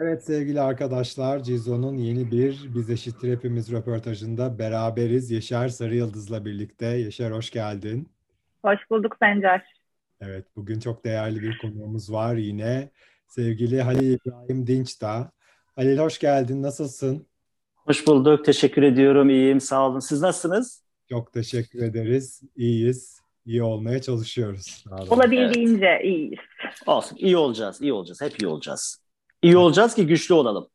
Evet sevgili arkadaşlar, Cizo'nun yeni bir Biz Eşittir Hepimiz röportajında beraberiz. Yaşar Sarı Yıldız'la birlikte. Yaşar hoş geldin. Hoş bulduk Sencer. Evet, bugün çok değerli bir konuğumuz var yine. Sevgili Halil İbrahim Dinç da. Halil hoş geldin, nasılsın? Hoş bulduk, teşekkür ediyorum, iyiyim, sağ olun. Siz nasılsınız? Çok teşekkür ederiz, iyiyiz. İyi olmaya çalışıyoruz. Olabildiğince evet. iyiyiz. Olsun, iyi olacağız, iyi olacağız, hep iyi olacağız. İyi olacağız ki güçlü olalım.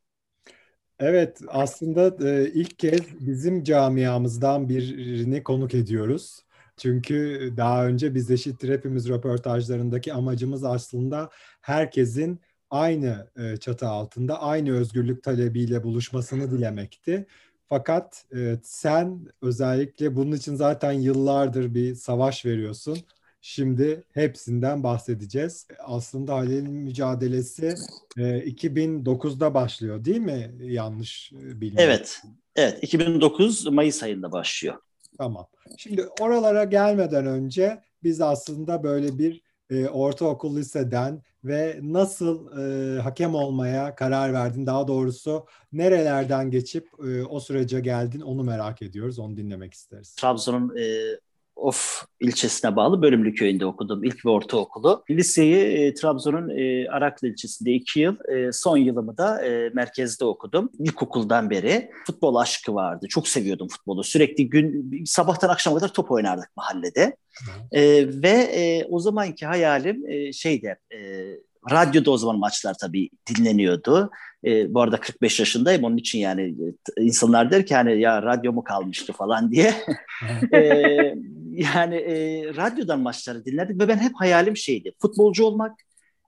Evet, aslında e, ilk kez bizim camiamızdan birini konuk ediyoruz. Çünkü daha önce biz eşittir hepimiz röportajlarındaki amacımız aslında herkesin aynı e, çatı altında aynı özgürlük talebiyle buluşmasını dilemekti. Fakat e, sen özellikle bunun için zaten yıllardır bir savaş veriyorsun. Şimdi hepsinden bahsedeceğiz. Aslında Halil'in mücadelesi e, 2009'da başlıyor değil mi? Yanlış bilmiyorum. Evet. Evet. 2009 Mayıs ayında başlıyor. Tamam. Şimdi oralara gelmeden önce biz aslında böyle bir e, ortaokul liseden ve nasıl e, hakem olmaya karar verdin? Daha doğrusu nerelerden geçip e, o sürece geldin onu merak ediyoruz. Onu dinlemek isteriz. Trabzon'un e, Of ilçesine bağlı Bölümlü köyünde okudum ilk ve ortaokulu. Liseyi e, Trabzon'un e, Araklı ilçesinde iki yıl, e, son yılımı da e, merkezde okudum. İlkokuldan beri futbol aşkı vardı. Çok seviyordum futbolu. Sürekli gün sabahtan akşama kadar top oynardık mahallede. E, ve e, o zamanki hayalim e, şeyde e, radyoda o zaman maçlar tabii dinleniyordu. E, bu arada 45 yaşındayım onun için yani e, insanlar der ki hani ya radyo mu kalmıştı falan diye. e, yani e, radyodan maçları dinlerdik ve ben hep hayalim şeydi futbolcu olmak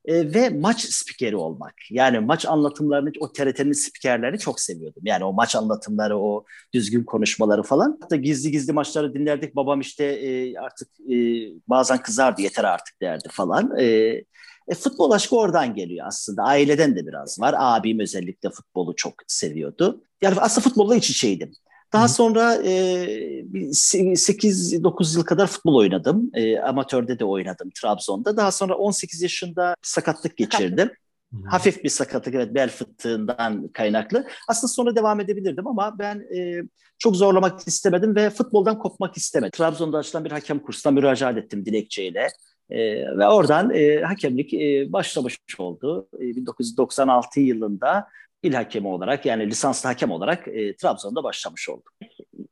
e, ve maç spikeri olmak. Yani maç anlatımlarını, o TRT'nin spikerlerini çok seviyordum. Yani o maç anlatımları, o düzgün konuşmaları falan. Hatta gizli gizli maçları dinlerdik. Babam işte e, artık e, bazen kızardı yeter artık derdi falan. E, e, futbol aşkı oradan geliyor aslında. Aileden de biraz var. Abim özellikle futbolu çok seviyordu. Yani aslında futbolla iç içeydim. Daha Hı. sonra e, 8-9 yıl kadar futbol oynadım. E, amatörde de oynadım Trabzon'da. Daha sonra 18 yaşında sakatlık geçirdim. Hı. Hafif bir sakatlık evet bel fıtığından kaynaklı. Aslında sonra devam edebilirdim ama ben e, çok zorlamak istemedim ve futboldan kopmak istemedim. Trabzon'da açılan bir hakem kursuna müracaat ettim dilekçeyle. E, ve oradan e, hakemlik e, başlamış oldu. E, 1996 yılında il hakemi olarak yani lisanslı hakem olarak e, Trabzon'da başlamış oldum.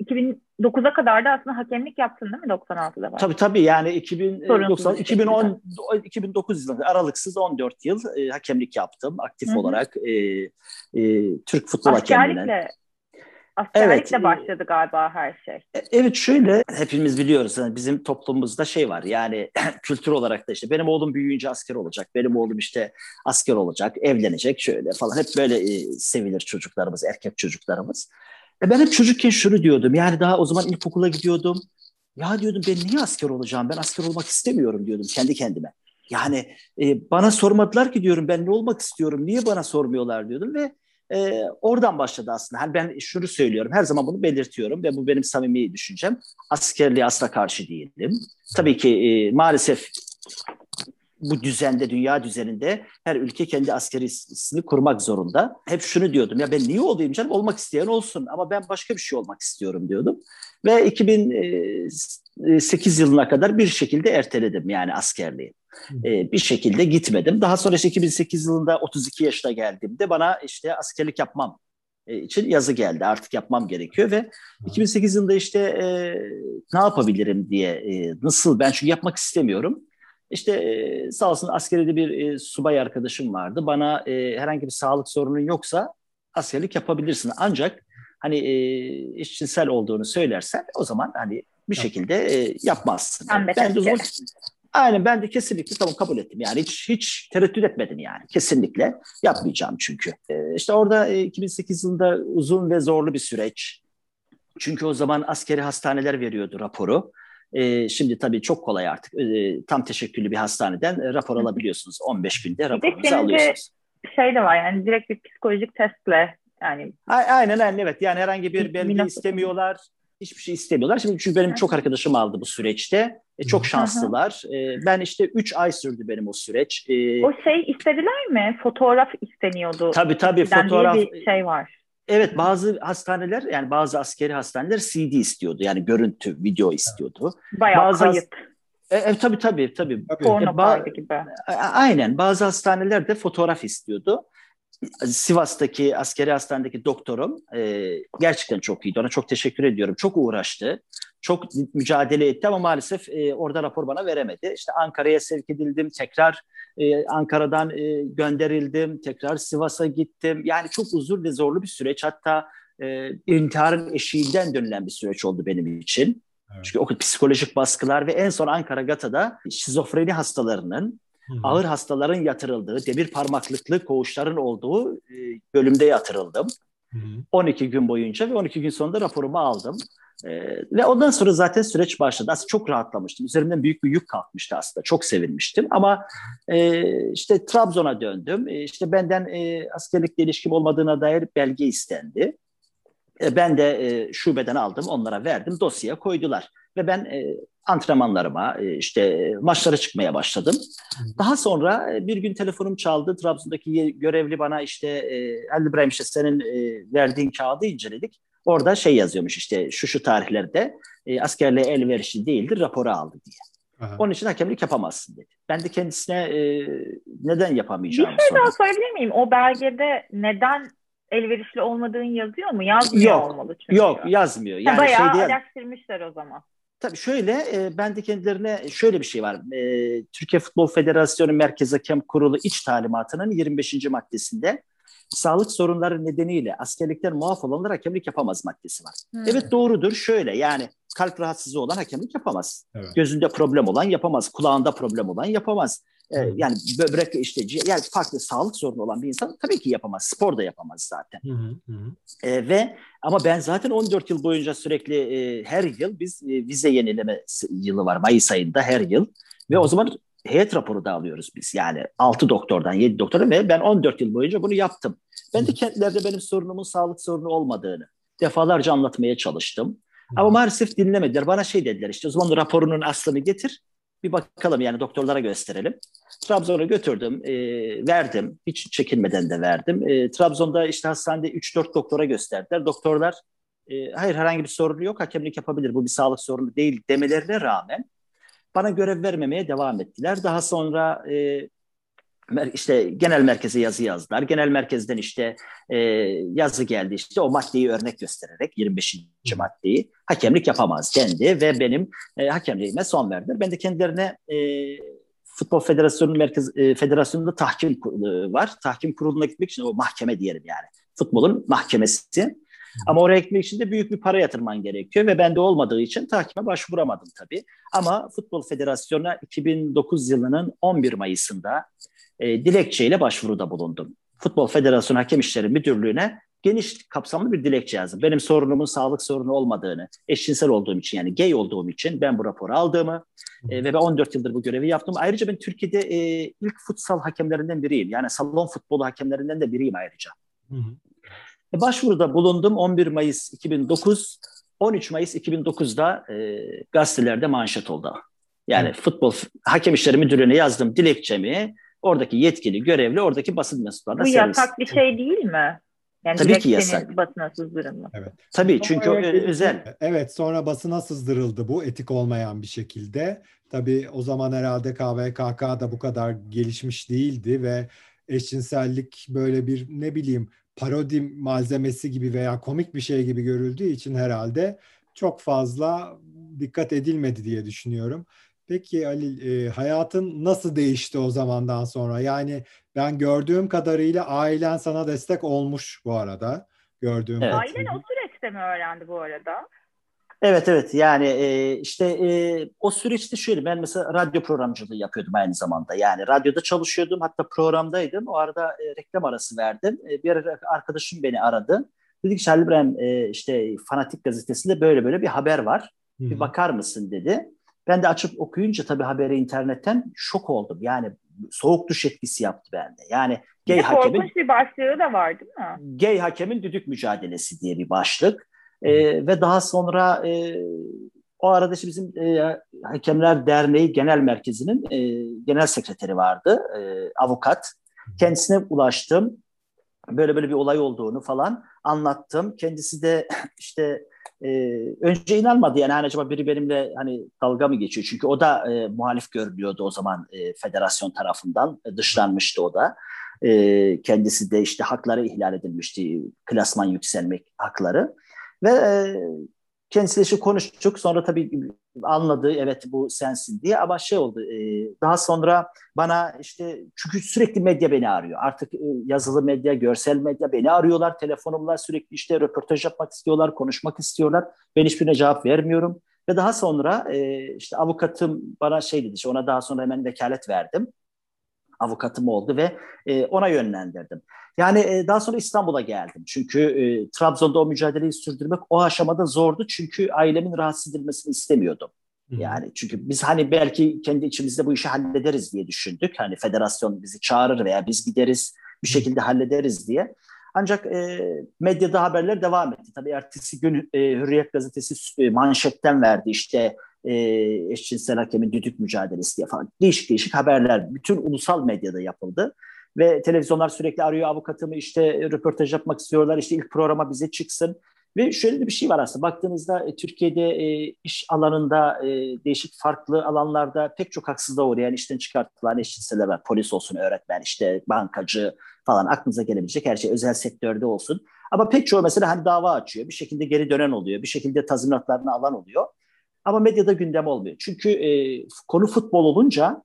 2009'a kadar da aslında hakemlik yaptın değil mi 96'da? Tabii tabii yani 2090, 2010, 2009 yılında aralıksız 14 yıl e, hakemlik yaptım aktif Hı-hı. olarak e, e, Türk futbol hakemliğine. Askerlikle evet. başladı galiba her şey. E, evet şöyle hepimiz biliyoruz yani bizim toplumumuzda şey var yani kültür olarak da işte benim oğlum büyüyünce asker olacak, benim oğlum işte asker olacak, evlenecek şöyle falan hep böyle e, sevilir çocuklarımız, erkek çocuklarımız. E ben hep çocukken şunu diyordum yani daha o zaman ilkokula gidiyordum. Ya diyordum ben niye asker olacağım ben asker olmak istemiyorum diyordum kendi kendime. Yani e, bana sormadılar ki diyorum ben ne olmak istiyorum niye bana sormuyorlar diyordum ve e, oradan başladı aslında. Yani ben şunu söylüyorum, her zaman bunu belirtiyorum ve bu benim samimi düşüncem. Askerliğe asla karşı değilim. Tabii ki e, maalesef bu düzende, dünya düzeninde her ülke kendi askerisini kurmak zorunda. Hep şunu diyordum, ya ben niye olayım canım? Olmak isteyen olsun ama ben başka bir şey olmak istiyorum diyordum. Ve 2008 yılına kadar bir şekilde erteledim yani askerliği e, bir şekilde gitmedim. Daha sonra işte 2008 yılında 32 yaşına geldiğimde bana işte askerlik yapmam e, için yazı geldi. Artık yapmam gerekiyor ve 2008 yılında işte e, ne yapabilirim diye e, nasıl ben çünkü yapmak istemiyorum. İşte sağ olsun askeride bir e, subay arkadaşım vardı. Bana e, herhangi bir sağlık sorunun yoksa askerlik yapabilirsin. Ancak hani e, eşcinsel olduğunu söylersen o zaman hani bir şekilde e, yapmazsın. Ben, ben de o zaman Aynen ben de kesinlikle tamam kabul ettim. Yani hiç hiç tereddüt etmedim yani. Kesinlikle yapmayacağım çünkü. Ee, işte orada e, 2008 yılında uzun ve zorlu bir süreç. Çünkü o zaman askeri hastaneler veriyordu raporu. E, şimdi tabii çok kolay artık. E, tam teşekküllü bir hastaneden e, rapor alabiliyorsunuz. 15 günde raporunuzu alıyorsunuz. Şey de var yani direkt bir psikolojik testle Yani A- Aynen aynen evet. Yani herhangi bir belge istemiyorlar. Hiçbir şey istemiyorlar. Şimdi çünkü benim çok arkadaşım aldı bu süreçte. E, çok şanslılar. E, ben işte 3 ay sürdü benim o süreç. E, o şey istediler mi? Fotoğraf isteniyordu. tabii tabii fotoğraf. bir şey var. Evet bazı hastaneler yani bazı askeri hastaneler CD istiyordu. Yani görüntü, video istiyordu. Bayağı Bazı- kayıt. E, e, tabii tabii tabii. Tabii. E, ba- gibi. Aynen. Bazı hastaneler de fotoğraf istiyordu. Sivas'taki askeri hastanedeki doktorum e, gerçekten çok iyiydi. Ona çok teşekkür ediyorum. Çok uğraştı. Çok mücadele etti ama maalesef e, orada rapor bana veremedi. İşte Ankara'ya sevk edildim. Tekrar e, Ankara'dan e, gönderildim. Tekrar Sivas'a gittim. Yani çok uzun ve zorlu bir süreç. Hatta e, intiharın eşiğinden dönülen bir süreç oldu benim için. Evet. Çünkü o psikolojik baskılar ve en son Ankara Gata'da şizofreni hastalarının Hı hı. ağır hastaların yatırıldığı, demir parmaklıklı koğuşların olduğu e, bölümde yatırıldım. Hı hı. 12 gün boyunca ve 12 gün sonunda raporumu aldım. E, ve ondan sonra zaten süreç başladı. Aslında çok rahatlamıştım. Üzerimden büyük bir yük kalkmıştı aslında. Çok sevinmiştim. Ama e, işte Trabzon'a döndüm. E, işte benden e, askerlikle ilişkim olmadığına dair belge istendi. E, ben de e, şubeden aldım, onlara verdim, dosyaya koydular. Ve ben e, antrenmanlarıma, e, işte e, maçlara çıkmaya başladım. Daha sonra e, bir gün telefonum çaldı. Trabzon'daki görevli bana işte Ali İbrahim işte senin verdiğin kağıdı inceledik. Orada şey yazıyormuş işte şu şu tarihlerde askerliğe elverişli değildir raporu aldı diye. Aha. Onun için hakemlik yapamazsın dedi. Ben de kendisine e, neden Bir yapamayacağımı şey sordum. daha söyleyebilir miyim? O belgede neden elverişli olmadığın yazıyor mu? Yazmıyor Yok, olmalı çünkü. Yok yazmıyor. Ha, Yani bayağı şey değil. araştırmışlar o zaman. Tabii şöyle, e, ben de kendilerine şöyle bir şey var. E, Türkiye Futbol Federasyonu Merkez Hakem Kurulu iç talimatının 25. maddesinde sağlık sorunları nedeniyle askerlikten muaf olanlar hakemlik yapamaz maddesi var. Hmm. Evet doğrudur. Şöyle yani kalp rahatsızlığı olan hakemlik yapamaz. Evet. Gözünde problem olan yapamaz. Kulağında problem olan yapamaz. E, Hı. yani böbrek işte yani farklı sağlık sorunu olan bir insan tabii ki yapamaz. Spor da yapamaz zaten. Hı hı, hı hı. E, ve ama ben zaten 14 yıl boyunca sürekli e, her yıl biz e, vize yenileme yılı var Mayıs ayında her yıl ve o zaman heyet raporu da alıyoruz biz. Yani 6 doktordan 7 doktordan ve ben 14 yıl boyunca bunu yaptım. Ben de kendilerine benim sorunumun sağlık sorunu olmadığını defalarca anlatmaya çalıştım. Ama maalesef dinlemediler. Bana şey dediler işte o zaman raporunun aslını getir. Bir bakalım yani doktorlara gösterelim. Trabzon'a götürdüm, e, verdim. Hiç çekinmeden de verdim. E, Trabzon'da işte hastanede 3-4 doktora gösterdiler. Doktorlar e, hayır herhangi bir sorunu yok, hakemlik yapabilir, bu bir sağlık sorunu değil demelerine rağmen bana görev vermemeye devam ettiler. Daha sonra e, işte genel merkeze yazı yazdılar. Genel merkezden işte e, yazı geldi işte o maddeyi örnek göstererek 25. maddeyi hakemlik yapamaz dendi ve benim e, hakemliğime son verdiler. Ben de kendilerine e, Futbol Federasyonu Merkez e, Federasyonu'nda tahkim kurulu var. Tahkim kuruluna gitmek için o mahkeme diyelim yani. Futbolun mahkemesi. Ama oraya gitmek için de büyük bir para yatırman gerekiyor ve bende olmadığı için tahkime başvuramadım tabii. Ama Futbol Federasyonu'na 2009 yılının 11 Mayıs'ında e, dilekçeyle başvuruda bulundum. Futbol Federasyonu Hakem İşleri Müdürlüğü'ne geniş kapsamlı bir dilekçe yazdım. Benim sorunumun sağlık sorunu olmadığını, eşcinsel olduğum için yani gay olduğum için ben bu raporu aldığımı e, ve ben 14 yıldır bu görevi yaptım. Ayrıca ben Türkiye'de e, ilk futsal hakemlerinden biriyim. Yani salon futbolu hakemlerinden de biriyim ayrıca. Hı hı. E, Başvuruda bulundum 11 Mayıs 2009, 13 Mayıs 2009'da e, gazetelerde manşet oldu. Yani futbol hakem işleri müdürlüğüne yazdım dilekçemi. Oradaki yetkili, görevli, oradaki basın mensuplarına Bu servis. yasak bir şey değil mi? Yani Tabii ki yasak. basına sızdırılması. Tabii çünkü o, Sonra özel. Evet sonra basına sızdırıldı bu etik olmayan bir şekilde. Tabii o zaman herhalde KVKK da bu kadar gelişmiş değildi ve eşcinsellik böyle bir ne bileyim parodi malzemesi gibi veya komik bir şey gibi görüldüğü için herhalde çok fazla dikkat edilmedi diye düşünüyorum. Peki Ali e, hayatın nasıl değişti o zamandan sonra? Yani ben gördüğüm kadarıyla ailen sana destek olmuş bu arada. Gördüğüm Evet. Ailen kadarıyla. o süreçte mi öğrendi bu arada? Evet evet yani e, işte e, o süreçte şöyle ben mesela radyo programcılığı yapıyordum aynı zamanda. Yani radyoda çalışıyordum hatta programdaydım. O arada e, reklam arası verdim. E, bir arkadaşım beni aradı. Dedi ki İbrahim e, işte Fanatik gazetesinde böyle böyle bir haber var. Hı hı. Bir bakar mısın dedi. Ben de açıp okuyunca tabii haberi internetten şok oldum. Yani soğuk duş etkisi yaptı bende. Yani gay bir hakemin... Bir başlığı da var değil mi? Gay hakemin düdük mücadelesi diye bir başlık. E, ve daha sonra e, o arada işte bizim e, Hakemler Derneği Genel Merkezi'nin e, genel sekreteri vardı, e, avukat. Kendisine ulaştım. Böyle böyle bir olay olduğunu falan anlattım. Kendisi de işte e, önce inanmadı yani hani acaba biri benimle hani dalga mı geçiyor? Çünkü o da e, muhalif görülüyordu o zaman e, federasyon tarafından. E, dışlanmıştı o da. E, kendisi de işte hakları ihlal edilmişti. Klasman yükselmek hakları. Ve e, kendisiyle işte konuştuk. Sonra tabii anladı evet bu sensin diye ama şey oldu. E, daha sonra bana işte çünkü sürekli medya beni arıyor. Artık e, yazılı medya, görsel medya beni arıyorlar. Telefonumla sürekli işte röportaj yapmak istiyorlar, konuşmak istiyorlar. Ben hiçbirine cevap vermiyorum. Ve daha sonra e, işte avukatım bana şey dedi. Işte ona daha sonra hemen vekalet verdim avukatım oldu ve e, ona yönlendirdim. Yani e, daha sonra İstanbul'a geldim. Çünkü e, Trabzon'da o mücadeleyi sürdürmek o aşamada zordu. Çünkü ailemin rahatsız edilmesini istemiyordum. Yani çünkü biz hani belki kendi içimizde bu işi hallederiz diye düşündük. Hani federasyon bizi çağırır veya biz gideriz bir şekilde hallederiz diye. Ancak e, medyada haberler devam etti. Tabii ertesi gün e, Hürriyet gazetesi e, manşetten verdi işte e, eşcinsel hakemin düdük mücadelesi diye falan. Değişik değişik haberler bütün ulusal medyada yapıldı. Ve televizyonlar sürekli arıyor avukatımı işte röportaj yapmak istiyorlar işte ilk programa bize çıksın. Ve şöyle bir şey var aslında baktığınızda e, Türkiye'de e, iş alanında e, değişik farklı alanlarda pek çok haksızlığa uğrayan işten çıkartılan eşcinseller var. Polis olsun, öğretmen, işte bankacı falan aklınıza gelebilecek her şey özel sektörde olsun. Ama pek çoğu mesela hani dava açıyor, bir şekilde geri dönen oluyor, bir şekilde tazminatlarını alan oluyor. Ama medyada gündem olmuyor. Çünkü e, konu futbol olunca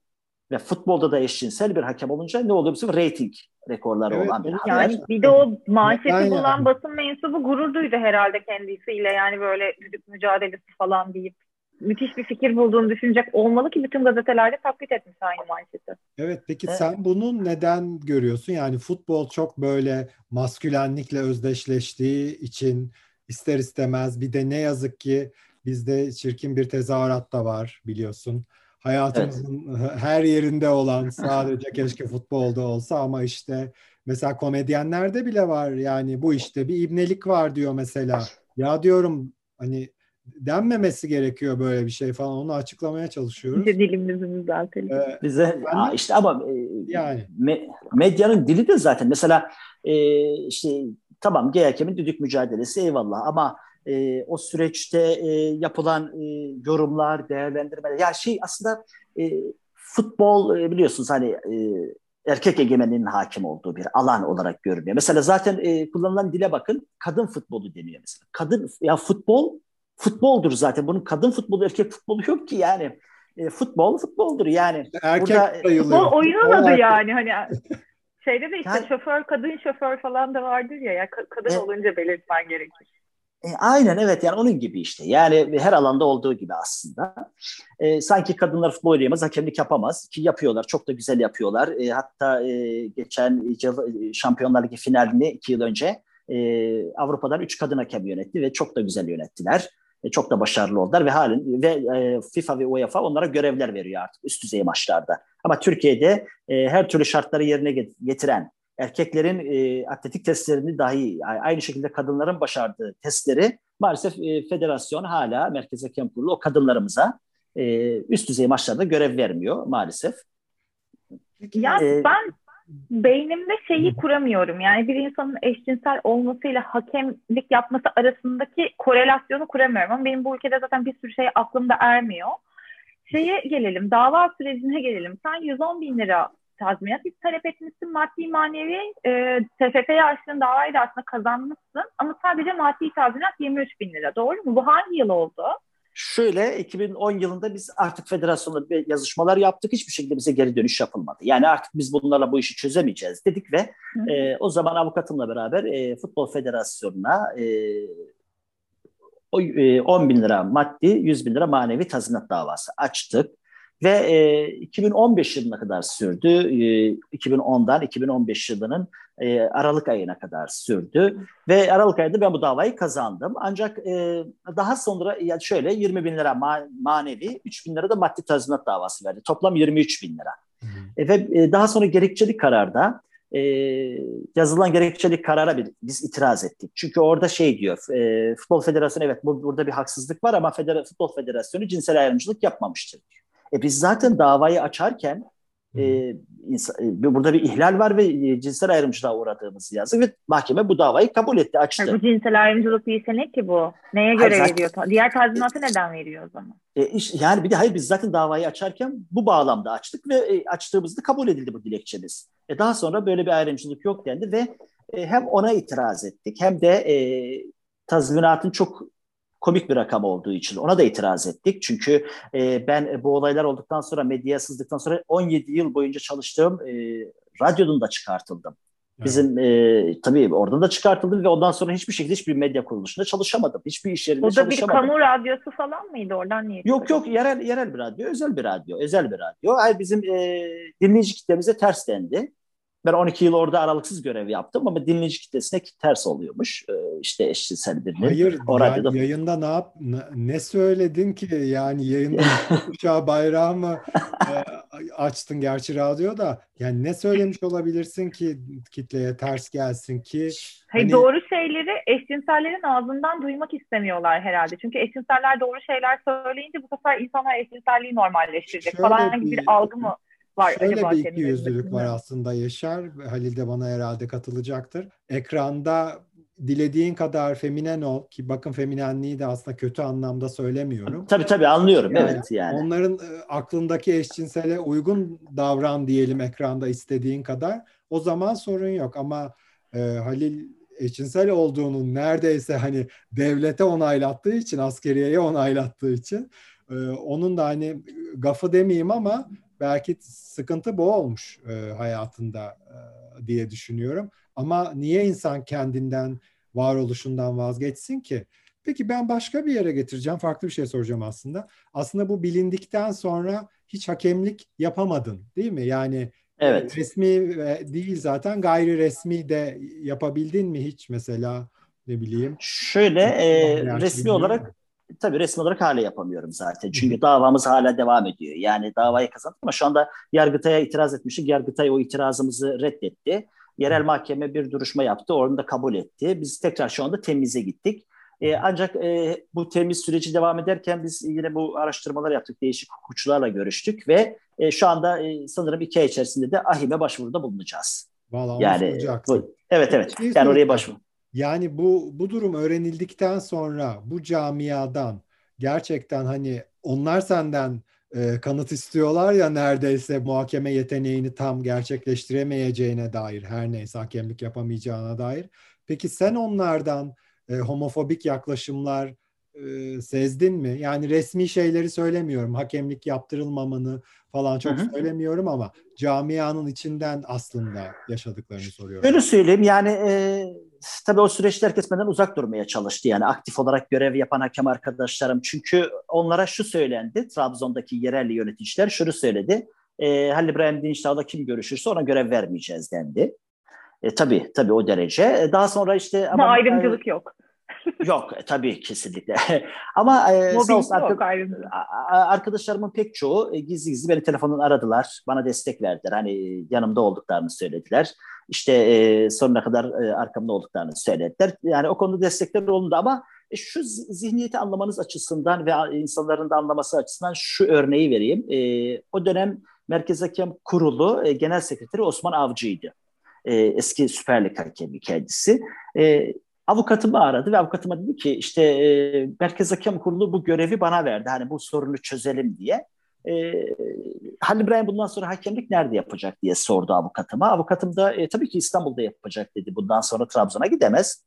ve futbolda da eşcinsel bir hakem olunca ne oluyor? Bizim rating rekorları evet, olan bir haber. Yani bir de o manşeti bulan basın mensubu gurur duydu herhalde kendisiyle. Yani böyle düdük mücadelesi falan deyip müthiş bir fikir bulduğunu düşünecek olmalı ki bütün gazetelerde taklit etmiş aynı manşeti. Evet peki evet. sen bunu neden görüyorsun? Yani futbol çok böyle maskülenlikle özdeşleştiği için ister istemez bir de ne yazık ki Bizde çirkin bir tezahürat da var biliyorsun. Hayatımızın evet. her yerinde olan sadece keşke futbolda olsa ama işte mesela komedyenlerde bile var yani bu işte bir ibnelik var diyor mesela. Ya diyorum hani denmemesi gerekiyor böyle bir şey falan onu açıklamaya çalışıyoruz. İşte dilimizi düzeltelim. Ee, Bize yani, işte ama e, yani me, medyanın dili de zaten mesela e, işte tamam gay hakemin düdük mücadelesi eyvallah ama e, o süreçte e, yapılan e, yorumlar, değerlendirmeler. Ya şey aslında e, futbol e, biliyorsunuz hani e, erkek egemenliğinin hakim olduğu bir alan olarak görünüyor. Mesela zaten e, kullanılan dile bakın kadın futbolu deniyor mesela. Kadın ya futbol futboldur zaten. Bunun kadın futbolu erkek futbolu yok ki yani. E, futbol futboldur yani. Erkek burada, futbol oyunun adı yani hani şeyde de işte yani, şoför kadın şoför falan da vardır ya ya kadın e, olunca belirtmen gerekir. E, aynen evet yani onun gibi işte. Yani her alanda olduğu gibi aslında. E, sanki kadınlar futbol oynayamaz, hakemlik yapamaz. Ki yapıyorlar, çok da güzel yapıyorlar. E, hatta e, geçen e, Şampiyonlar Ligi finalini iki yıl önce e, Avrupa'dan üç kadın hakem yönetti ve çok da güzel yönettiler. E, çok da başarılı oldular ve halen ve e, FIFA ve UEFA onlara görevler veriyor artık üst düzey maçlarda. Ama Türkiye'de e, her türlü şartları yerine getiren erkeklerin e, atletik testlerini dahi aynı şekilde kadınların başardığı testleri maalesef e, federasyon hala Merkez Hakem Kurulu o kadınlarımıza e, üst düzey maçlarda görev vermiyor maalesef. Ya ee, ben beynimde şeyi kuramıyorum. Yani bir insanın eşcinsel olmasıyla hakemlik yapması arasındaki korelasyonu kuramıyorum. Ama benim bu ülkede zaten bir sürü şey aklımda ermiyor. Şeye gelelim, dava sürecine gelelim. Sen 110 bin lira tazminat talep etmişsin maddi manevi e, TFF'ye açtığın davayı da aslında kazanmışsın ama sadece maddi tazminat 23 bin lira doğru mu? Bu hangi yıl oldu? Şöyle 2010 yılında biz artık federasyonla yazışmalar yaptık. Hiçbir şekilde bize geri dönüş yapılmadı. Yani artık biz bunlarla bu işi çözemeyeceğiz dedik ve e, o zaman avukatımla beraber e, Futbol Federasyonu'na e, o, e, 10 bin lira maddi, 100 bin lira manevi tazminat davası açtık. Ve e, 2015 yılına kadar sürdü. E, 2010'dan 2015 yılının e, Aralık ayına kadar sürdü. Ve Aralık ayında ben bu davayı kazandım. Ancak e, daha sonra yani şöyle 20 bin lira ma- manevi, 3 bin lira da maddi tazminat davası verdi. Toplam 23 bin lira. E, ve e, daha sonra gerekçeli kararda e, yazılan gerekçeli karara bir, biz itiraz ettik. Çünkü orada şey diyor, e, Futbol Federasyonu evet bu, burada bir haksızlık var ama Federa, Futbol Federasyonu cinsel ayrımcılık yapmamıştır diyor. E biz zaten davayı açarken e, insan, e, burada bir ihlal var ve e, cinsel ayrımcılığa uğradığımızı yazdık ve mahkeme bu davayı kabul etti, açtı. Yani bu cinsel ayrımcılık değilse ne ki bu? Neye göre hayır, veriyor? Diğer tazminatı neden veriyor o zaman? E, iş, yani bir de hayır biz zaten davayı açarken bu bağlamda açtık ve e, açtığımızda kabul edildi bu dilekçemiz. E, daha sonra böyle bir ayrımcılık yok dendi ve e, hem ona itiraz ettik hem de e, tazminatın çok komik bir rakam olduğu için ona da itiraz ettik. Çünkü e, ben bu olaylar olduktan sonra medyaya sızdıktan sonra 17 yıl boyunca çalıştığım e, radyonun da çıkartıldım. Bizim e, tabii oradan da çıkartıldım ve ondan sonra hiçbir şekilde hiçbir medya kuruluşunda çalışamadım. Hiçbir iş yerinde çalışamadım. O da bir kamu radyosu falan mıydı? Oradan niye? Yok yok yerel yerel bir radyo, özel bir radyo, özel bir radyo. Hayır bizim e, dinleyici kitlemize ters dendi. Ben 12 yıl orada aralıksız görev yaptım ama dinleyici kitlesine ters oluyormuş. Ee, işte eşcinsel birinin. Hayır o yani yayında ne yap ne söyledin ki yani yayında uçağı bayrağı mı e, açtın gerçi radyoda yani ne söylemiş olabilirsin ki kitleye ters gelsin ki Hayır, hani... doğru şeyleri eşcinsellerin ağzından duymak istemiyorlar herhalde. Çünkü eşcinseller doğru şeyler söyleyince bu sefer insanlar eşcinselliği normalleştirecek Şöyle falan bir, bir algı mı var. Şöyle acaba bir iki yüzlülük var aslında Yaşar. Halil de bana herhalde katılacaktır. Ekranda dilediğin kadar feminen ol ki bakın feminenliği de aslında kötü anlamda söylemiyorum. Tabii tabii anlıyorum yani, evet yani. Onların e, aklındaki eşcinsele uygun davran diyelim ekranda istediğin kadar o zaman sorun yok ama e, Halil eşcinsel olduğunu neredeyse hani devlete onaylattığı için askeriyeye onaylattığı için e, onun da hani gafı demeyeyim ama belki sıkıntı bu olmuş e, hayatında e, diye düşünüyorum. Ama niye insan kendinden, varoluşundan vazgeçsin ki? Peki ben başka bir yere getireceğim. Farklı bir şey soracağım aslında. Aslında bu bilindikten sonra hiç hakemlik yapamadın değil mi? Yani evet. resmi değil zaten gayri resmi de yapabildin mi hiç mesela ne bileyim? Şöyle e, resmi olarak tabii resmi olarak hala yapamıyorum zaten. Çünkü davamız hala devam ediyor. Yani davayı kazandık ama şu anda Yargıtay'a itiraz etmiştik. Yargıtay o itirazımızı reddetti. Yerel mahkeme bir duruşma yaptı. Onu da kabul etti. Biz tekrar şu anda temize gittik. E, ancak e, bu temiz süreci devam ederken biz yine bu araştırmalar yaptık. Değişik hukukçularla görüştük ve e, şu anda e, sanırım iki ay içerisinde de AHİM'e başvuruda bulunacağız. Vallahi yani bu, evet evet. Yani oraya başvur. Yani bu bu durum öğrenildikten sonra bu camiadan gerçekten hani onlar senden e, kanıt istiyorlar ya neredeyse muhakeme yeteneğini tam gerçekleştiremeyeceğine dair her neyse hakemlik yapamayacağına dair. Peki sen onlardan e, homofobik yaklaşımlar e, sezdin mi? Yani resmi şeyleri söylemiyorum. Hakemlik yaptırılmamanı falan çok Hı-hı. söylemiyorum ama camianın içinden aslında yaşadıklarını soruyorum. Öyle söyleyeyim yani e, tabii o süreçte herkes benden uzak durmaya çalıştı. Yani aktif olarak görev yapan hakem arkadaşlarım. Çünkü onlara şu söylendi. Trabzon'daki yerel yöneticiler şunu söyledi. E, Halil İbrahim Dinçdağ'la kim görüşürse ona görev vermeyeceğiz dendi. E, tabii tabii o derece. E, daha sonra işte ama ayrımcılık e, yok. yok e, tabii kesinlikle. Ama e, sağ olsun, yok, arkadaşlarımın pek çoğu e, gizli gizli beni telefondan aradılar. Bana destek verdiler. Hani yanımda olduklarını söylediler. İşte e, sonuna kadar e, arkamda olduklarını söylediler. Yani o konuda destekler olundu ama e, şu zihniyeti anlamanız açısından ve insanların da anlaması açısından şu örneği vereyim. E, o dönem Merkez Hakem Kurulu e, Genel Sekreteri Osman Avcı'ydı. E, eski Süper Lig hakemi kendisi. E, avukatımı aradı ve avukatıma dedi ki işte e, Merkez Hakem Kurulu bu görevi bana verdi. Hani bu sorunu çözelim diye. E, Halil İbrahim bundan sonra hakemlik nerede yapacak diye sordu avukatıma. Avukatım da e, tabii ki İstanbul'da yapacak dedi. Bundan sonra Trabzon'a gidemez.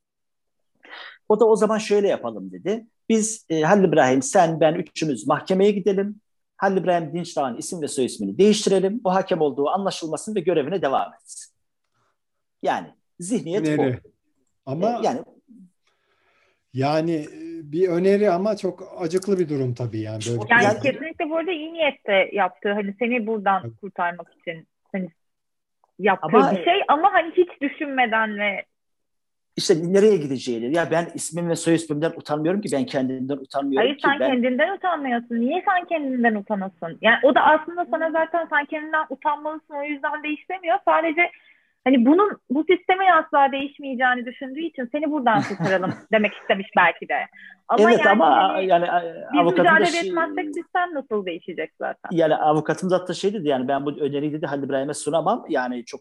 O da o zaman şöyle yapalım dedi. Biz e, Halil İbrahim, sen, ben üçümüz mahkemeye gidelim. Halil İbrahim Dinçdağ'ın isim ve soy ismini değiştirelim. O hakem olduğu anlaşılmasın ve görevine devam etsin. Yani zihniyet Nere? bu. Ama yani yani bir öneri ama çok acıklı bir durum tabii yani. Böyle yani, yani kesinlikle bu arada iyi niyette yaptığı hani seni buradan evet. kurtarmak için hani yaptığı ama, bir şey ama hani hiç düşünmeden ve işte nereye gideceğini. Ya ben ismim ve soy ismimden utanmıyorum ki ben kendimden utanmıyorum Hayır ki. sen ben... kendinden utanmıyorsun. Niye sen kendinden utanasın? Yani o da aslında sana zaten sen kendinden utanmalısın o yüzden değiştirmiyor. Sadece hani bunun bu sistemin asla değişmeyeceğini düşündüğü için seni buradan kurtaralım demek istemiş belki de. Ama evet yani, ama hani, yani biz mücadele şey, etmezsek sistem nasıl değişecek zaten? Yani avukatım zaten şey dedi yani ben bu öneriyi dedi Halil İbrahim'e sunamam. Yani çok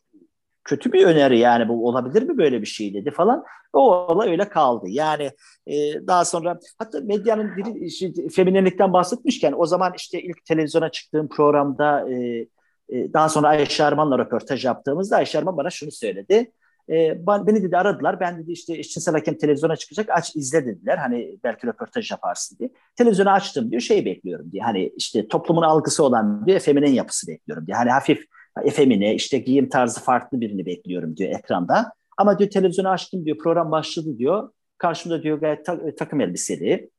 kötü bir öneri yani bu olabilir mi böyle bir şey dedi falan. O olay öyle kaldı. Yani e, daha sonra hatta medyanın dili, işte, feminenlikten bahsetmişken o zaman işte ilk televizyona çıktığım programda e, e, daha sonra Ayşe Arman'la röportaj yaptığımızda Ayşe Arman bana şunu söyledi. E, beni dedi aradılar. Ben dedi işte eşcinsel hakem televizyona çıkacak aç izle dediler. Hani belki röportaj yaparsın diye. Televizyonu açtım diyor şey bekliyorum diye. Hani işte toplumun algısı olan bir feminen yapısı bekliyorum diye. Hani hafif efemine işte giyim tarzı farklı birini bekliyorum diyor ekranda. Ama diyor televizyonu açtım diyor program başladı diyor. Karşımda diyor gayet ta- takım elbiseli,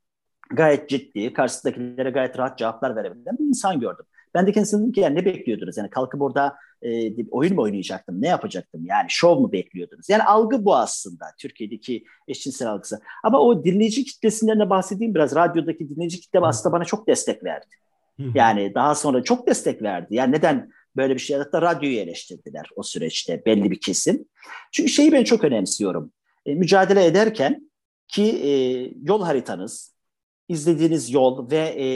gayet ciddi, karşısındakilere gayet rahat cevaplar verebilen bir insan gördüm. Ben de kendisine dedim ki yani ne bekliyordunuz? Yani kalkıp orada e, oyun mu oynayacaktım? Ne yapacaktım? Yani şov mu bekliyordunuz? Yani algı bu aslında Türkiye'deki eşcinsel algısı. Ama o dinleyici kitlesinden de bahsedeyim biraz. Radyodaki dinleyici kitle aslında bana çok destek verdi. Yani daha sonra çok destek verdi. Yani neden böyle bir şey? Hatta radyoyu eleştirdiler o süreçte belli bir kesim. Çünkü şeyi ben çok önemsiyorum. E, mücadele ederken ki e, yol haritanız, izlediğiniz yol ve e,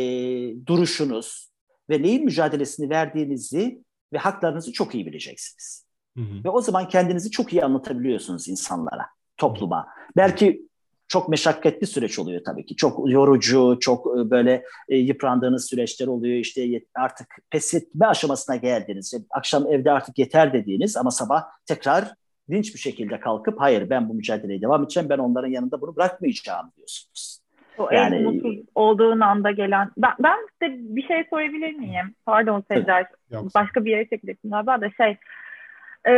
duruşunuz ve neyin mücadelesini verdiğinizi ve haklarınızı çok iyi bileceksiniz. Hı hı. Ve o zaman kendinizi çok iyi anlatabiliyorsunuz insanlara, topluma. Belki çok meşakkatli süreç oluyor tabii ki. Çok yorucu, çok e, böyle e, yıprandığınız süreçler oluyor. İşte artık pes etme aşamasına geldiniz. Akşam evde artık yeter dediğiniz ama sabah tekrar dinç bir şekilde kalkıp hayır ben bu mücadeleye devam edeceğim. Ben onların yanında bunu bırakmayacağım diyorsunuz. O yani, en mutsuz olduğun anda gelen. Ben, ben size bir şey sorabilir miyim? Pardon Sezer. Başka bir yere çekecektim galiba da şey. E,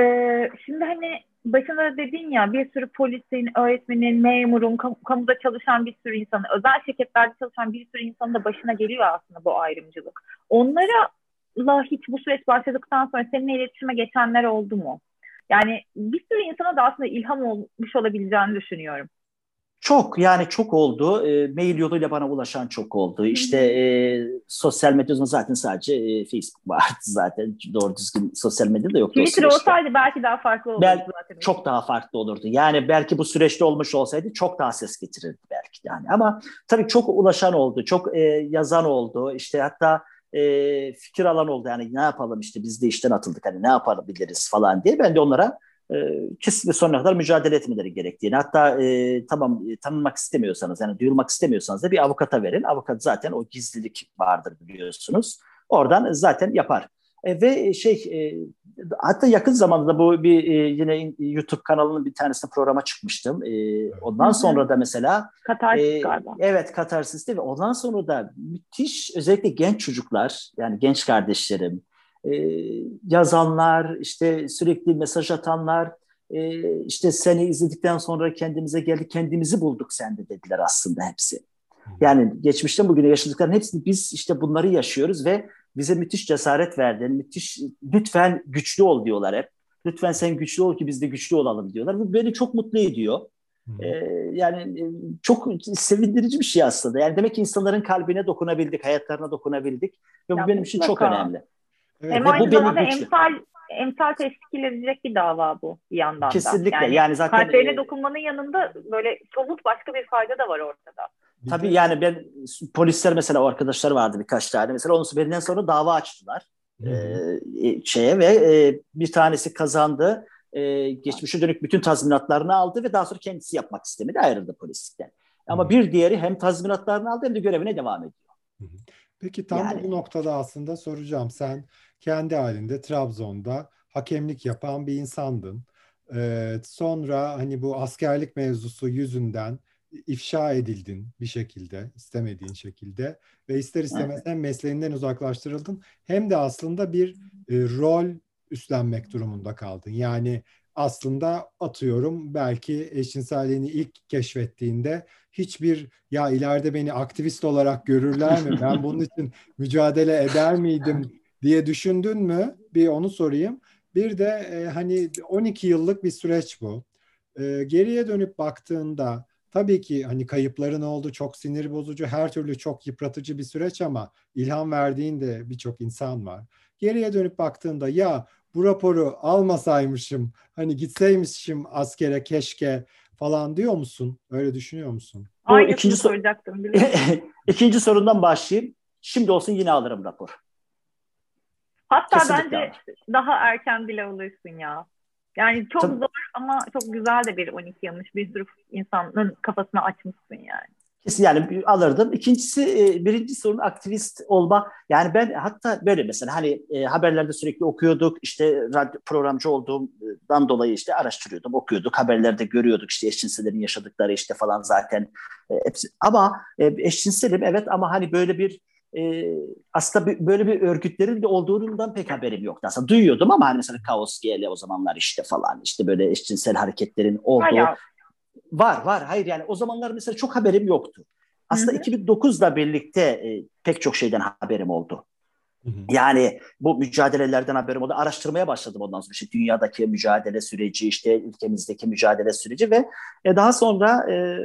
şimdi hani başında dedin ya bir sürü polisin, öğretmenin, memurun, kam- kamuda çalışan bir sürü insanın, özel şirketlerde çalışan bir sürü insanın da başına geliyor aslında bu ayrımcılık. Onlara hiç bu süreç başladıktan sonra seninle iletişime geçenler oldu mu? Yani bir sürü insana da aslında ilham olmuş olabileceğini düşünüyorum. Çok yani çok oldu. E, mail yoluyla bana ulaşan çok oldu. İşte e, sosyal medyada zaten sadece e, Facebook vardı zaten. Doğru düzgün sosyal medya da yoktu. Twitter olsaydı belki daha farklı olurdu Bel, zaten. Çok daha farklı olurdu. Yani belki bu süreçte olmuş olsaydı çok daha ses getirirdi belki yani. Ama tabii çok ulaşan oldu. Çok e, yazan oldu. İşte hatta e, fikir alan oldu. Yani ne yapalım işte biz de işten atıldık. Hani ne yapabiliriz falan diye. Ben de onlara kesinlikle sonuna kadar mücadele etmeleri gerektiğini hatta e, tamam e, tanınmak istemiyorsanız yani duyulmak istemiyorsanız da bir avukata verin. Avukat zaten o gizlilik vardır biliyorsunuz. Oradan zaten yapar. E, ve şey e, hatta yakın zamanda bu bir e, yine YouTube kanalının bir tanesinde programa çıkmıştım. E, ondan Hı-hı. sonra da mesela Katarsis e, galiba. Evet Katarsis'te ve ondan sonra da müthiş özellikle genç çocuklar yani genç kardeşlerim e, yazanlar, işte sürekli mesaj atanlar, e, işte seni izledikten sonra kendimize geldik, kendimizi bulduk sende dediler aslında hepsi. Yani geçmişten bugüne yaşadıkların hepsini biz işte bunları yaşıyoruz ve bize müthiş cesaret verdin, müthiş lütfen güçlü ol diyorlar hep. Lütfen sen güçlü ol ki biz de güçlü olalım diyorlar. Bu beni çok mutlu ediyor. Ee, yani çok sevindirici bir şey aslında. Yani demek ki insanların kalbine dokunabildik, hayatlarına dokunabildik ve bu benim için çok önemli. Evet. Hem aynı zamanda emsal, emsal teşkil edecek bir dava bu bir yandan da. Kesinlikle. Yani, yani zaten kalplerine e, dokunmanın yanında böyle somut başka bir fayda da var ortada. Tabii yani ben polisler mesela o arkadaşlar vardı birkaç tane. Mesela onun benden sonra dava açtılar. E, şeye ve e, bir tanesi kazandı. E, geçmişe dönük bütün tazminatlarını aldı ve daha sonra kendisi yapmak istemedi. Ayrıldı polislikten. Ama bir diğeri hem tazminatlarını aldı hem de görevine devam ediyor. Peki tam yani, da bu noktada aslında soracağım. Sen kendi halinde Trabzon'da hakemlik yapan bir insandın. Ee, sonra hani bu askerlik mevzusu yüzünden ifşa edildin bir şekilde, istemediğin şekilde ve ister istemez hem mesleğinden uzaklaştırıldın hem de aslında bir e, rol üstlenmek durumunda kaldın. Yani aslında atıyorum belki eşcinselliğini ilk keşfettiğinde hiçbir ya ileride beni aktivist olarak görürler mi? Ben bunun için mücadele eder miydim diye düşündün mü? Bir onu sorayım. Bir de e, hani 12 yıllık bir süreç bu. E, geriye dönüp baktığında tabii ki hani kayıpların oldu çok sinir bozucu her türlü çok yıpratıcı bir süreç ama ilham verdiğin de birçok insan var. Geriye dönüp baktığında ya bu raporu almasaymışım hani gitseymişim askere keşke falan diyor musun? Öyle düşünüyor musun? Aynı ikinci soracaktım. ikinci sorundan başlayayım. Şimdi olsun yine alırım rapor. Hatta Kesinlikle bence daha erken bile alırsın ya. Yani çok Tabii. zor ama çok güzel de bir 12 yanlış bir sürü insanın kafasını açmışsın yani. Kesin yani alırdım. İkincisi e, birinci sorun aktivist olma. Yani ben hatta böyle mesela hani e, haberlerde sürekli okuyorduk. işte radyo programcı olduğumdan dolayı işte araştırıyordum, okuyorduk. Haberlerde görüyorduk işte eşcinsellerin yaşadıkları işte falan zaten e, hepsi. Ama eşcinselim evet ama hani böyle bir e, aslında böyle bir örgütlerin de olduğundan pek haberim yoktu. Aslında duyuyordum ama hani mesela Kaos GL o zamanlar işte falan işte böyle eşcinsel hareketlerin olduğu. Hala. Var var hayır yani o zamanlar mesela çok haberim yoktu. Aslında 2009'da birlikte e, pek çok şeyden haberim oldu. Yani bu mücadelelerden haberim oldu. Araştırmaya başladım ondan sonra işte dünyadaki mücadele süreci, işte ülkemizdeki mücadele süreci ve e, daha sonra e,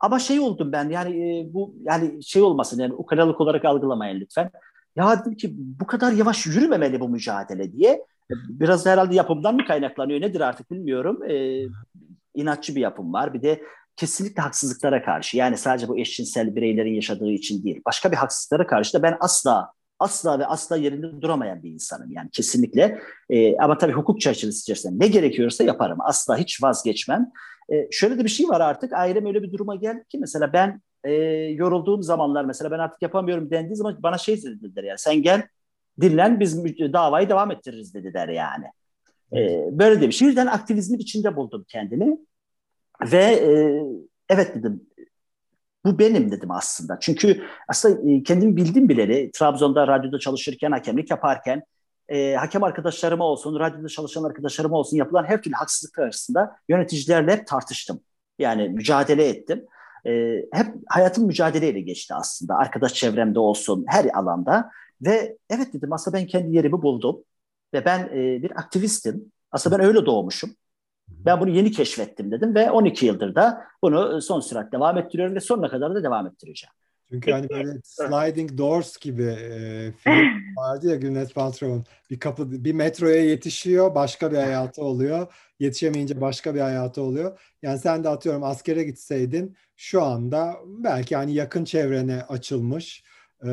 ama şey oldum ben yani e, bu yani şey olmasın yani ukalalık olarak algılamayın lütfen. Ya dedim ki bu kadar yavaş yürümemeli bu mücadele diye. E, biraz herhalde yapımdan mı kaynaklanıyor nedir artık bilmiyorum. E, inatçı bir yapım var. Bir de kesinlikle haksızlıklara karşı yani sadece bu eşcinsel bireylerin yaşadığı için değil. Başka bir haksızlıklara karşı da ben asla asla ve asla yerinde duramayan bir insanım yani kesinlikle. E, ama tabii hukuk çerçevesi içerisinde ne gerekiyorsa yaparım. Asla hiç vazgeçmem. E, şöyle de bir şey var artık ailem öyle bir duruma geldi ki mesela ben e, yorulduğum zamanlar mesela ben artık yapamıyorum dendiği zaman bana şey dediler yani sen gel dinlen biz davayı devam ettiririz dediler yani. E, böyle de bir şey. Birden aktivizmin içinde buldum kendimi ve e, evet dedim bu benim dedim aslında. Çünkü aslında kendimi bildim bileli Trabzon'da radyoda çalışırken, hakemlik yaparken e, hakem arkadaşlarıma olsun, radyoda çalışan arkadaşlarıma olsun yapılan her türlü haksızlık arasında yöneticilerle hep tartıştım. Yani mücadele ettim. E, hep hayatım mücadeleyle geçti aslında. Arkadaş çevremde olsun, her alanda. Ve evet dedim aslında ben kendi yerimi buldum. Ve ben e, bir aktivistim. Aslında ben öyle doğmuşum. Ben bunu yeni keşfettim dedim ve 12 yıldır da bunu son sürat devam ettiriyorum ve sonuna kadar da devam ettireceğim. Çünkü hani böyle Sliding Doors gibi e, film vardı ya Gwyneth Paltrow'un bir kapı bir metroya yetişiyor başka bir hayatı oluyor. Yetişemeyince başka bir hayatı oluyor. Yani sen de atıyorum askere gitseydin şu anda belki hani yakın çevrene açılmış e,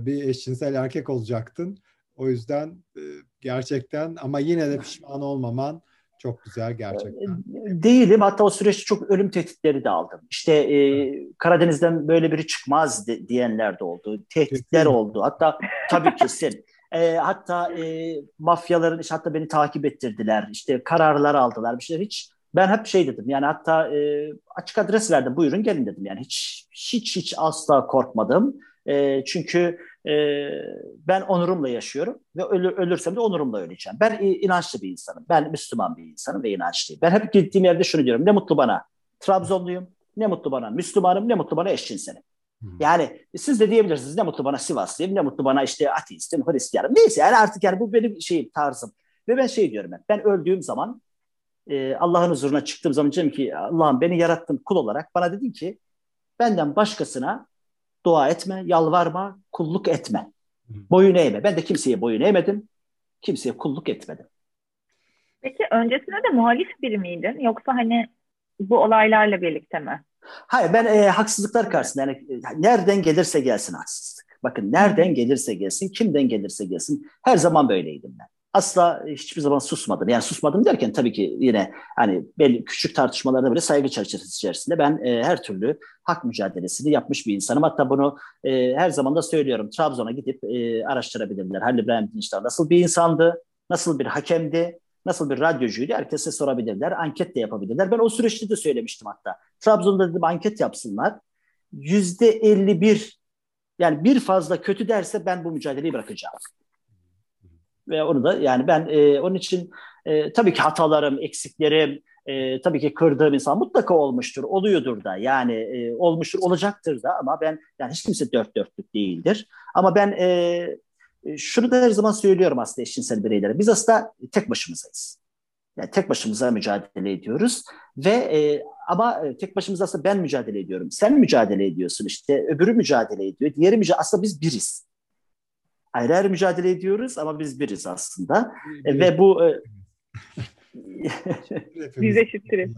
bir eşcinsel erkek olacaktın. O yüzden e, gerçekten ama yine de pişman olmaman çok güzel gerçekten. Değilim. Hatta o süreçte çok ölüm tehditleri de aldım. İşte e, Karadeniz'den böyle biri çıkmaz de, diyenler de oldu. Tehditler kesin. oldu. Hatta tabii kesin. E, hatta e, mafyaların işte hatta beni takip ettirdiler. İşte kararlar aldılar. Bir şeyler hiç ben hep şey dedim yani hatta e, açık adres verdim buyurun gelin dedim yani hiç hiç hiç asla korkmadım. E, çünkü e, ben onurumla yaşıyorum ve ölür, ölürsem de onurumla öleceğim. Ben inançlı bir insanım. Ben Müslüman bir insanım ve inançlıyım. Ben hep gittiğim yerde şunu diyorum. Ne mutlu bana Trabzonluyum, ne mutlu bana Müslümanım, ne mutlu bana eşcinselim. Hmm. Yani siz de diyebilirsiniz ne mutlu bana Sivaslıyım, ne mutlu bana işte ateistim, Hristiyanım. Neyse yani artık yani bu benim şeyim, tarzım. Ve ben şey diyorum hep, ben öldüğüm zaman e, Allah'ın huzuruna çıktığım zaman diyeceğim ki Allah'ım beni yarattın kul olarak bana dedin ki benden başkasına dua etme, yalvarma, kulluk etme. Boyun eğme. Ben de kimseye boyun eğmedim. Kimseye kulluk etmedim. Peki öncesinde de muhalif biri miydin? Yoksa hani bu olaylarla birlikte mi? Hayır ben e, haksızlıklar karşısında yani nereden gelirse gelsin haksızlık. Bakın nereden gelirse gelsin, kimden gelirse gelsin her zaman böyleydim ben asla hiçbir zaman susmadım. Yani susmadım derken tabii ki yine hani belli küçük tartışmalarda bile saygı çerçevesi içerisinde ben e, her türlü hak mücadelesini yapmış bir insanım. Hatta bunu e, her zaman da söylüyorum. Trabzon'a gidip e, araştırabilirler. Halil İbrahim Dinçler nasıl bir insandı, nasıl bir hakemdi, nasıl bir radyocuydu herkese sorabilirler. Anket de yapabilirler. Ben o süreçte de söylemiştim hatta. Trabzon'da dedim anket yapsınlar. Yüzde 51 yani bir fazla kötü derse ben bu mücadeleyi bırakacağım ve onu da yani ben e, onun için E, tabii ki hatalarım, eksiklerim, e, tabii ki kırdığım insan mutlaka olmuştur, oluyordur da. Yani e, olmuştur, olacaktır da ama ben yani hiç kimse dört dörtlük değildir. Ama ben e, e şunu da her zaman söylüyorum aslında eşcinsel bireylere. Biz aslında tek başımızayız. Yani tek başımıza mücadele ediyoruz ve e, ama e, tek başımıza aslında ben mücadele ediyorum. Sen mücadele ediyorsun işte öbürü mücadele ediyor. Diğeri mücadele aslında biz biriz. Ayrı ayrı mücadele ediyoruz ama biz biriz aslında. E, ve bu e, biz eşittir.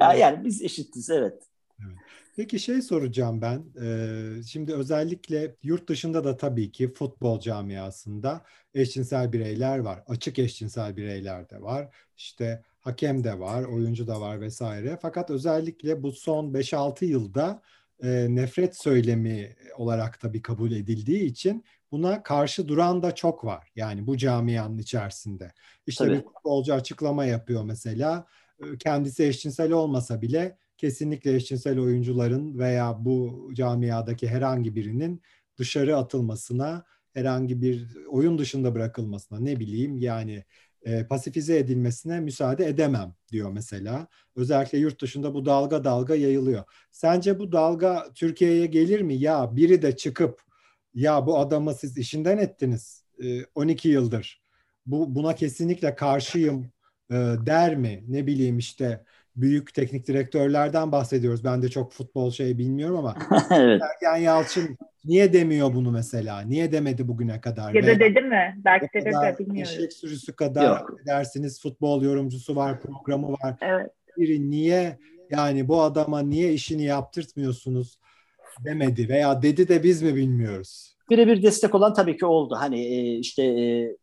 yani biz eşitiz evet. evet. Peki şey soracağım ben. Ee, şimdi özellikle yurt dışında da tabii ki futbol camiasında eşcinsel bireyler var. Açık eşcinsel bireyler de var. İşte hakem de var, oyuncu da var vesaire. Fakat özellikle bu son 5-6 yılda e, nefret söylemi olarak da bir kabul edildiği için buna karşı duran da çok var. Yani bu camianın içerisinde. İşte Tabii. bir futbolcu açıklama yapıyor mesela. Kendisi eşcinsel olmasa bile kesinlikle eşcinsel oyuncuların veya bu camiadaki herhangi birinin dışarı atılmasına, herhangi bir oyun dışında bırakılmasına ne bileyim yani e, pasifize edilmesine müsaade edemem diyor mesela. Özellikle yurt dışında bu dalga dalga yayılıyor. Sence bu dalga Türkiye'ye gelir mi? Ya biri de çıkıp ya bu adamı siz işinden ettiniz e, 12 yıldır. Bu buna kesinlikle karşıyım e, der mi? Ne bileyim işte büyük teknik direktörlerden bahsediyoruz. Ben de çok futbol şey bilmiyorum ama evet. Sergen Yalçın niye demiyor bunu mesela? Niye demedi bugüne kadar? Ya da dedi mi? Belki de de bilmiyorum. Eşek sürüsü kadar Yok. dersiniz futbol yorumcusu var, programı var. Evet. Biri niye yani bu adama niye işini yaptırtmıyorsunuz demedi veya dedi de biz mi bilmiyoruz? Birebir destek olan tabii ki oldu. Hani e, işte e,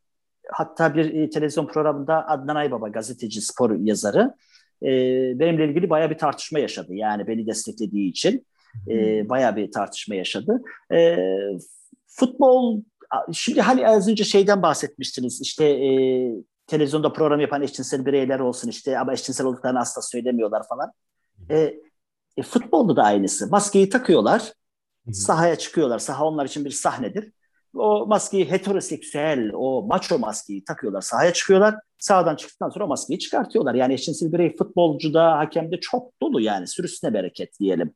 hatta bir e, televizyon programında Adnan Aybaba gazeteci, spor yazarı benimle ilgili baya bir tartışma yaşadı. Yani beni desteklediği için e, baya bir tartışma yaşadı. E, futbol şimdi hani az önce şeyden bahsetmiştiniz işte e, televizyonda program yapan eşcinsel bireyler olsun işte ama eşcinsel olduklarını asla söylemiyorlar falan. E, e, futbolda da aynısı. Maskeyi takıyorlar, sahaya çıkıyorlar. Saha onlar için bir sahnedir. O maskeyi heteroseksüel, o maço maskeyi takıyorlar, sahaya çıkıyorlar. Sahadan çıktıktan sonra o maskeyi çıkartıyorlar. Yani eşcinsel birey futbolcuda, hakemde çok dolu yani sürüsüne bereket diyelim.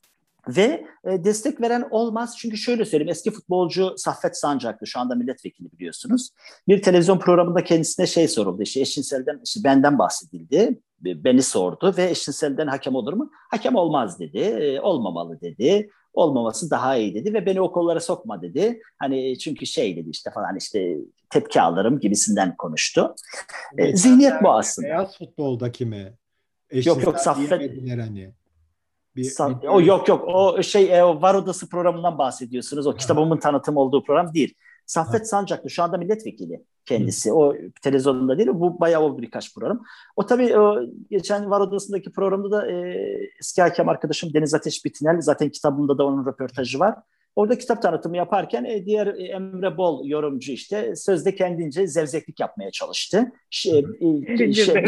Ve e, destek veren olmaz çünkü şöyle söyleyeyim eski futbolcu Saffet Sancaklı şu anda milletvekili biliyorsunuz. Bir televizyon programında kendisine şey soruldu işte eşcinselden işte benden bahsedildi beni sordu ve eşcinselden hakem olur mu? Hakem olmaz dedi e, olmamalı dedi olmaması daha iyi dedi ve beni o kollara sokma dedi. Hani çünkü şey dedi işte falan işte tepki alırım gibisinden konuştu. E, zihniyet bu aslında. Beyaz futboldaki mi? Eşcinsel yok yok Saffet. Hani. Bir, Sa- bir, o yok yok o şey e, o Var Odası programından bahsediyorsunuz. O kitabımın tanıtım olduğu program değil. Saffet ha. Sancaklı şu anda milletvekili kendisi. Hı. O televizyonda değil. Bu bayağı oldu birkaç program. O tabii o, geçen Var Odası'ndaki programda da e, eski hakem arkadaşım Deniz Ateş Bitinel zaten kitabında da onun röportajı var. Orada kitap tanıtımı yaparken e, diğer e, Emre Bol yorumcu işte sözde kendince zevzeklik yapmaya çalıştı. Şey, e, şey, şey,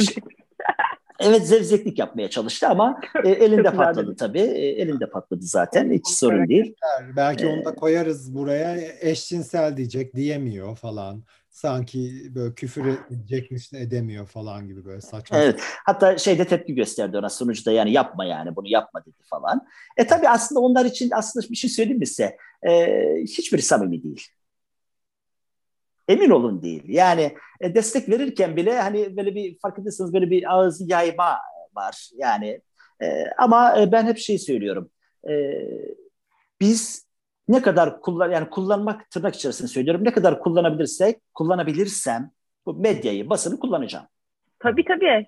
Evet zevzeklik yapmaya çalıştı ama e, elinde patladı tabii. E, elinde patladı zaten. Hiç sorun değil. Belki onu da koyarız buraya. Eşcinsel diyecek diyemiyor falan. Sanki böyle küfür edecekmiş edemiyor falan gibi böyle saçma. Evet. Hatta şeyde tepki gösterdi ona sunucuda yani yapma yani bunu yapma dedi falan. E tabii aslında onlar için aslında bir şey söyleyeyim mi size? E, hiçbiri samimi değil. Emin olun değil. Yani e, destek verirken bile hani böyle bir farkındaysanız böyle bir ağız yayma var. Yani e, ama e, ben hep şey söylüyorum. E, biz ne kadar kullan yani kullanmak tırnak içerisinde söylüyorum. Ne kadar kullanabilirsek, kullanabilirsem bu medyayı, basını kullanacağım. Tabii tabii.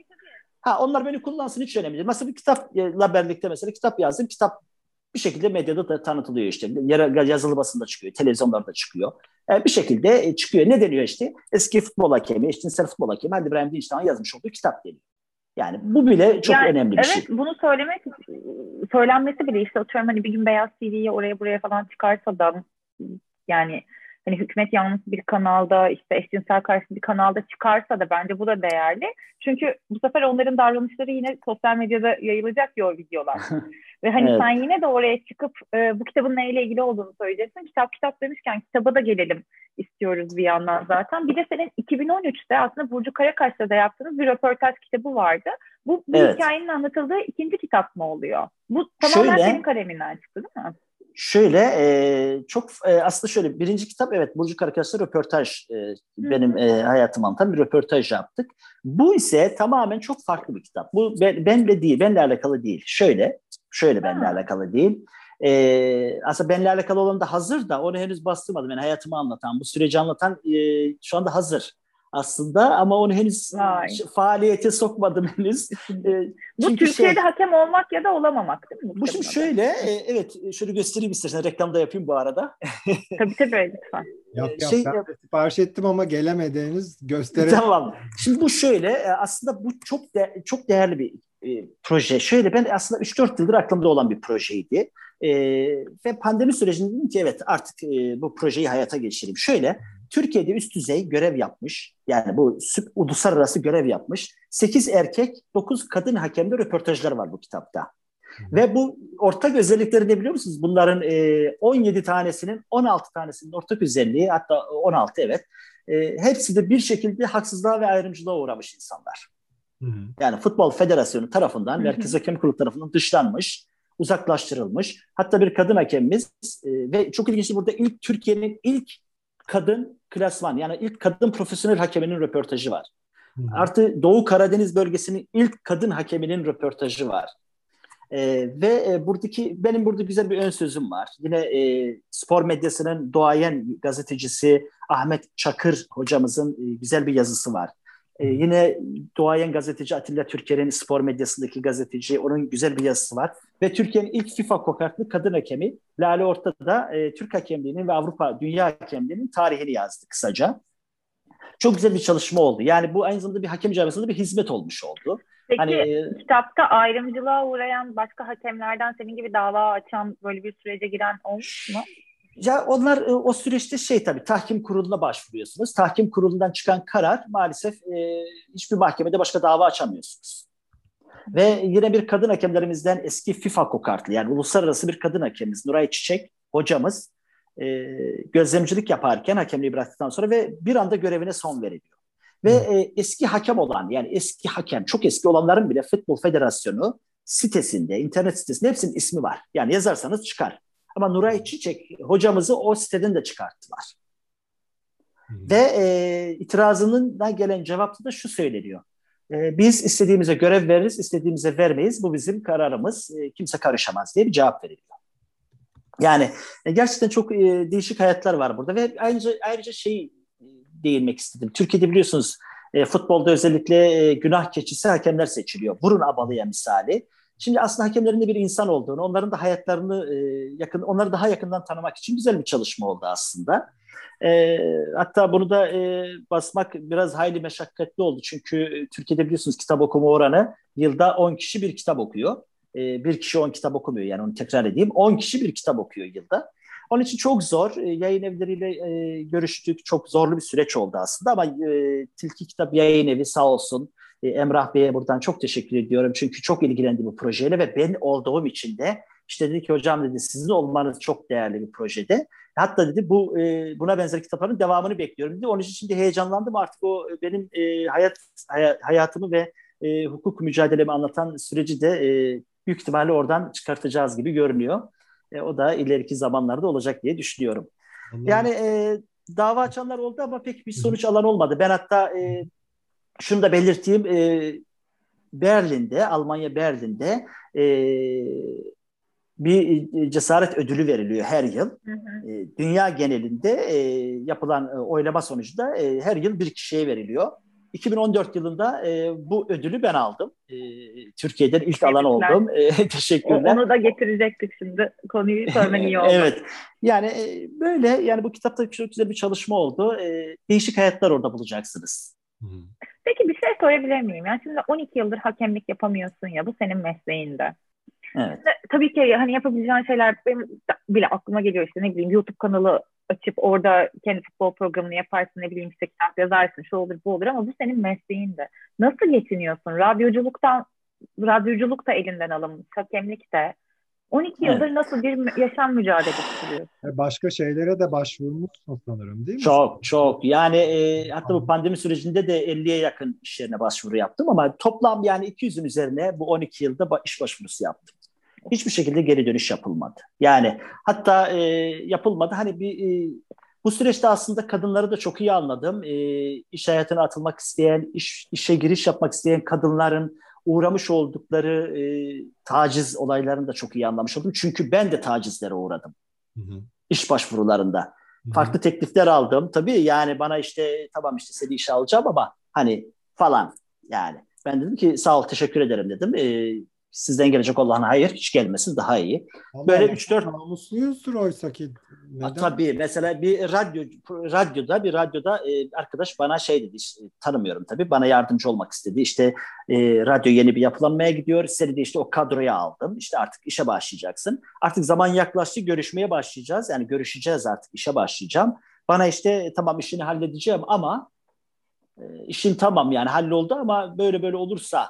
Ha onlar beni kullansın hiç önemli değil. Mesela bir kitapla birlikte mesela kitap yazdım. Kitap bir şekilde medyada da tanıtılıyor işte. Yazılı basında çıkıyor, televizyonlarda çıkıyor. E, bir şekilde e, çıkıyor. Ne deniyor işte? Eski futbol hakemi, eşcinsel futbol hakemi Halil İbrahim Dinçtan'ın yazmış olduğu kitap deniyor. Yani bu bile çok yani, önemli bir evet, şey. Evet bunu söylemek söylenmesi bile işte atıyorum hani bir gün Beyaz TV'ye oraya buraya falan çıkarsa da yani hani hükümet yanlısı bir kanalda işte eşcinsel karşıtı bir kanalda çıkarsa da bence bu da değerli. Çünkü bu sefer onların davranışları yine sosyal medyada yayılacak ya o videolar. Ve hani evet. sen yine de oraya çıkıp e, bu kitabın neyle ilgili olduğunu söyleyeceksin. Kitap kitap demişken kitaba da gelelim istiyoruz bir yandan zaten. Bir de senin 2013'te aslında Burcu Karakaş'ta da yaptığınız bir röportaj kitabı vardı. Bu, bu evet. hikayenin anlatıldığı ikinci kitap mı oluyor? Bu tamamen Şöyle, senin kaleminden çıktı değil mi? Şöyle e, çok e, aslında şöyle birinci kitap evet Burcu Karakas'la röportaj e, benim e, hayatım anlatan bir röportaj yaptık. Bu ise tamamen çok farklı bir kitap. Bu ben, benle değil, benle alakalı değil. Şöyle, şöyle benle alakalı değil. E, aslında benle alakalı olan da hazır da onu henüz bastırmadım. Yani hayatımı anlatan, bu süreci anlatan e, şu anda hazır aslında ama onu henüz Vay. faaliyete sokmadım henüz. Bu Türkiye'de şey, hakem olmak ya da olamamak değil mi? Bu, şimdi şöyle, e, evet şöyle göstereyim istersen reklamda yapayım bu arada. tabii tabii lütfen. Yap yap şey, ben sipariş ettim ama gelemediğiniz gösterelim. Tamam. Şimdi bu şöyle e, aslında bu çok de, çok değerli bir e, proje. Şöyle ben aslında 3-4 yıldır aklımda olan bir projeydi. E, ve pandemi sürecinde dedim ki evet artık e, bu projeyi hayata geçireyim. Şöyle Türkiye'de üst düzey görev yapmış, yani bu uluslararası görev yapmış 8 erkek, 9 kadın hakemde röportajlar var bu kitapta. Ve bu ortak özellikleri ne biliyor musunuz? Bunların e, 17 tanesinin 16 tanesinin ortak özelliği hatta 16 evet. E, hepsi de bir şekilde haksızlığa ve ayrımcılığa uğramış insanlar. Hı hı. Yani Futbol Federasyonu tarafından, Merkez Hakem Kurulu tarafından dışlanmış, uzaklaştırılmış. Hatta bir kadın hakemimiz e, ve çok ilginç burada ilk Türkiye'nin ilk kadın klasman yani ilk kadın profesyonel hakeminin röportajı var. Hmm. Artı Doğu Karadeniz bölgesinin ilk kadın hakeminin röportajı var. Ee, ve e, buradaki benim burada güzel bir ön sözüm var. Yine e, spor medyasının doğayan gazetecisi Ahmet Çakır hocamızın e, güzel bir yazısı var. E, yine doğayan gazeteci Atilla Türker'in spor medyasındaki gazeteci, onun güzel bir yazısı var. Ve Türkiye'nin ilk FIFA kokaklı kadın hakemi Lale Orta'da e, Türk hakemliğinin ve Avrupa Dünya hakemliğinin tarihini yazdı kısaca. Çok güzel bir çalışma oldu. Yani bu aynı zamanda bir hakem camiasında bir hizmet olmuş oldu. Peki hani, e, kitapta ayrımcılığa uğrayan başka hakemlerden senin gibi dava açan böyle bir sürece giren olmuş mu? Ya onlar e, o süreçte şey tabii tahkim kuruluna başvuruyorsunuz. Tahkim kurulundan çıkan karar maalesef e, hiçbir mahkemede başka dava açamıyorsunuz. Ve yine bir kadın hakemlerimizden eski FIFA kokartlı yani uluslararası bir kadın hakemimiz Nuray Çiçek hocamız e, gözlemcilik yaparken hakemliği bıraktıktan sonra ve bir anda görevine son veriliyor. Ve e, eski hakem olan yani eski hakem çok eski olanların bile Futbol Federasyonu sitesinde, internet sitesinde hepsinin ismi var. Yani yazarsanız çıkar. Ama Nuray Çiçek hocamızı o siteden de çıkarttılar. Hmm. Ve e, itirazının da gelen cevapta da şu söyleniyor. E, biz istediğimize görev veririz, istediğimize vermeyiz. Bu bizim kararımız. E, kimse karışamaz diye bir cevap veriliyor. Yani e, gerçekten çok e, değişik hayatlar var burada ve ayrıca ayrıca şey e, değinmek istedim. Türkiye'de biliyorsunuz e, futbolda özellikle e, günah keçisi hakemler seçiliyor. Burun abalıya misali. Şimdi aslında hakemlerin de bir insan olduğunu, onların da hayatlarını e, yakın, onları daha yakından tanımak için güzel bir çalışma oldu aslında. E, hatta bunu da e, basmak biraz hayli meşakkatli oldu. Çünkü Türkiye'de biliyorsunuz kitap okuma oranı yılda 10 kişi bir kitap okuyor. E, bir kişi 10 kitap okumuyor yani onu tekrar edeyim. 10 kişi bir kitap okuyor yılda. Onun için çok zor. E, yayın evleriyle e, görüştük. Çok zorlu bir süreç oldu aslında ama e, Tilki Kitap Yayın Evi sağ olsun e, Emrah Bey'e buradan çok teşekkür ediyorum. Çünkü çok ilgilendi bu projeyle ve ben olduğum için de işte dedi ki hocam dedi sizin olmanız çok değerli bir projede. Hatta dedi bu e, buna benzer kitapların devamını bekliyorum dedi. Onun için şimdi heyecanlandım artık o benim e, hayat hay, hayatımı ve e, hukuk mücadelemi anlatan süreci de e, büyük ihtimalle oradan çıkartacağız gibi görünüyor. E, o da ileriki zamanlarda olacak diye düşünüyorum. Anladım. Yani e, dava açanlar oldu ama pek bir sonuç alan olmadı. Ben hatta e, şunu da belirteyim. E, Berlin'de, Almanya Berlin'de e, bir cesaret ödülü veriliyor her yıl. Hı hı. E, dünya genelinde e, yapılan e, oylama sonucunda e, her yıl bir kişiye veriliyor. 2014 yılında e, bu ödülü ben aldım. E, Türkiye'den ilk alan oldum. E, teşekkürler. Onu da getirecektik şimdi. Konuyu söylemen iyi oldu. evet. Yani e, böyle yani bu kitapta çok güzel bir çalışma oldu. E, değişik hayatlar orada bulacaksınız. Peki bir şey sorabilir miyim? Yani şimdi 12 yıldır hakemlik yapamıyorsun ya bu senin mesleğinde. Evet. Tabii ki hani yapabileceğin şeyler benim bile aklıma geliyor işte ne bileyim YouTube kanalı açıp orada kendi futbol programını yaparsın ne bileyim işte kitap yazarsın şu olur bu olur ama bu senin mesleğin de. Nasıl geçiniyorsun? Radyoculuktan radyoculuk da elinden alınmış, hakemlik de. 12 evet. yıldır nasıl bir yaşam mücadelesi sürüyorsun? E, başka şeylere de başvurmuşsun sanırım değil mi? Çok çok. Yani e, hatta bu pandemi sürecinde de 50'ye yakın iş yerine başvuru yaptım ama toplam yani 200'ün üzerine bu 12 yılda iş başvurusu yaptım. Hiçbir şekilde geri dönüş yapılmadı. Yani hatta e, yapılmadı. Hani bir e, bu süreçte aslında kadınları da çok iyi anladım. E, iş hayatına atılmak isteyen, iş, işe giriş yapmak isteyen kadınların uğramış oldukları e, taciz olaylarını da çok iyi anlamış oldum. Çünkü ben de tacizlere uğradım. Hı hı. İş başvurularında. Hı hı. Farklı teklifler aldım. Tabii yani bana işte tamam işte seni işe alacağım ama hani falan yani. Ben dedim ki sağ ol teşekkür ederim dedim. E, sizden gelecek olan hayır hiç gelmesin daha iyi. Allah Böyle 3-4 namusluyuzdur oysa ki. Neden? Tabii mesela bir radyo radyoda bir radyoda e, arkadaş bana şey dedi işte, tanımıyorum tabii bana yardımcı olmak istedi. İşte e, radyo yeni bir yapılanmaya gidiyor. Seni de işte o kadroya aldım. İşte artık işe başlayacaksın. Artık zaman yaklaştı görüşmeye başlayacağız. Yani görüşeceğiz artık işe başlayacağım. Bana işte tamam işini halledeceğim ama e, işin tamam yani halloldu ama böyle böyle olursa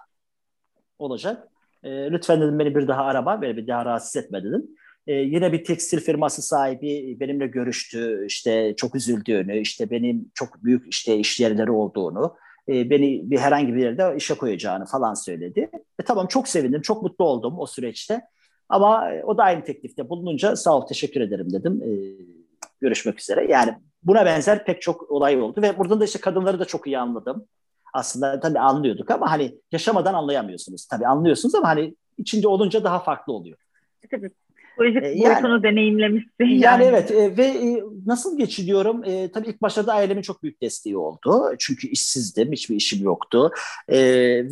olacak. E, lütfen dedim beni bir daha arama, beni bir daha rahatsız etme dedim. E, yine bir tekstil firması sahibi benimle görüştü. İşte çok üzüldüğünü, işte benim çok büyük işte iş yerleri olduğunu, e, beni bir herhangi bir yerde işe koyacağını falan söyledi. E, tamam çok sevindim, çok mutlu oldum o süreçte. Ama o da aynı teklifte bulununca sağ ol teşekkür ederim dedim. E, görüşmek üzere. Yani buna benzer pek çok olay oldu ve buradan da işte kadınları da çok iyi anladım aslında tabii anlıyorduk ama hani yaşamadan anlayamıyorsunuz. Tabii anlıyorsunuz ama hani içinde olunca daha farklı oluyor. Tabii. Psikolojik boyutunu yani, deneyimlemişsin. Yani, yani evet e, ve e, nasıl geçiriyorum? E, tabii ilk başlarda ailemin çok büyük desteği oldu. Çünkü işsizdim, hiçbir işim yoktu. E,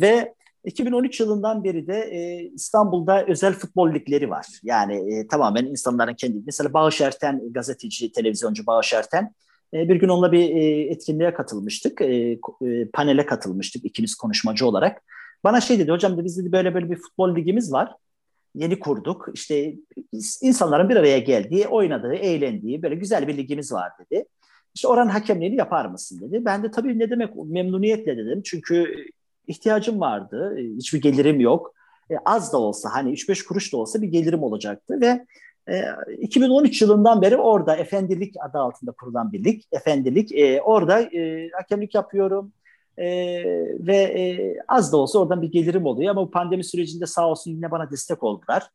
ve 2013 yılından beri de e, İstanbul'da özel futbol ligleri var. Yani e, tamamen insanların kendi. Mesela Bağış Erten, gazeteci, televizyoncu Bağış Erten e, bir gün onunla bir e, etkinliğe katılmıştık. E, panele katılmıştık ikimiz konuşmacı olarak. Bana şey dedi hocam da biz dedi böyle böyle bir futbol ligimiz var. Yeni kurduk. İşte insanların bir araya geldiği, oynadığı, eğlendiği böyle güzel bir ligimiz var dedi. İşte oranın hakemliğini yapar mısın dedi. Ben de tabii ne demek memnuniyetle dedim. Çünkü ihtiyacım vardı. Hiçbir gelirim yok. az da olsa hani 3-5 kuruş da olsa bir gelirim olacaktı ve 2013 ee, yılından beri orada Efendilik adı altında kurulan bir lig. Efendilik. E, orada e, hakemlik yapıyorum. E, ve e, az da olsa oradan bir gelirim oluyor. Ama bu pandemi sürecinde sağ olsun yine bana destek oldular.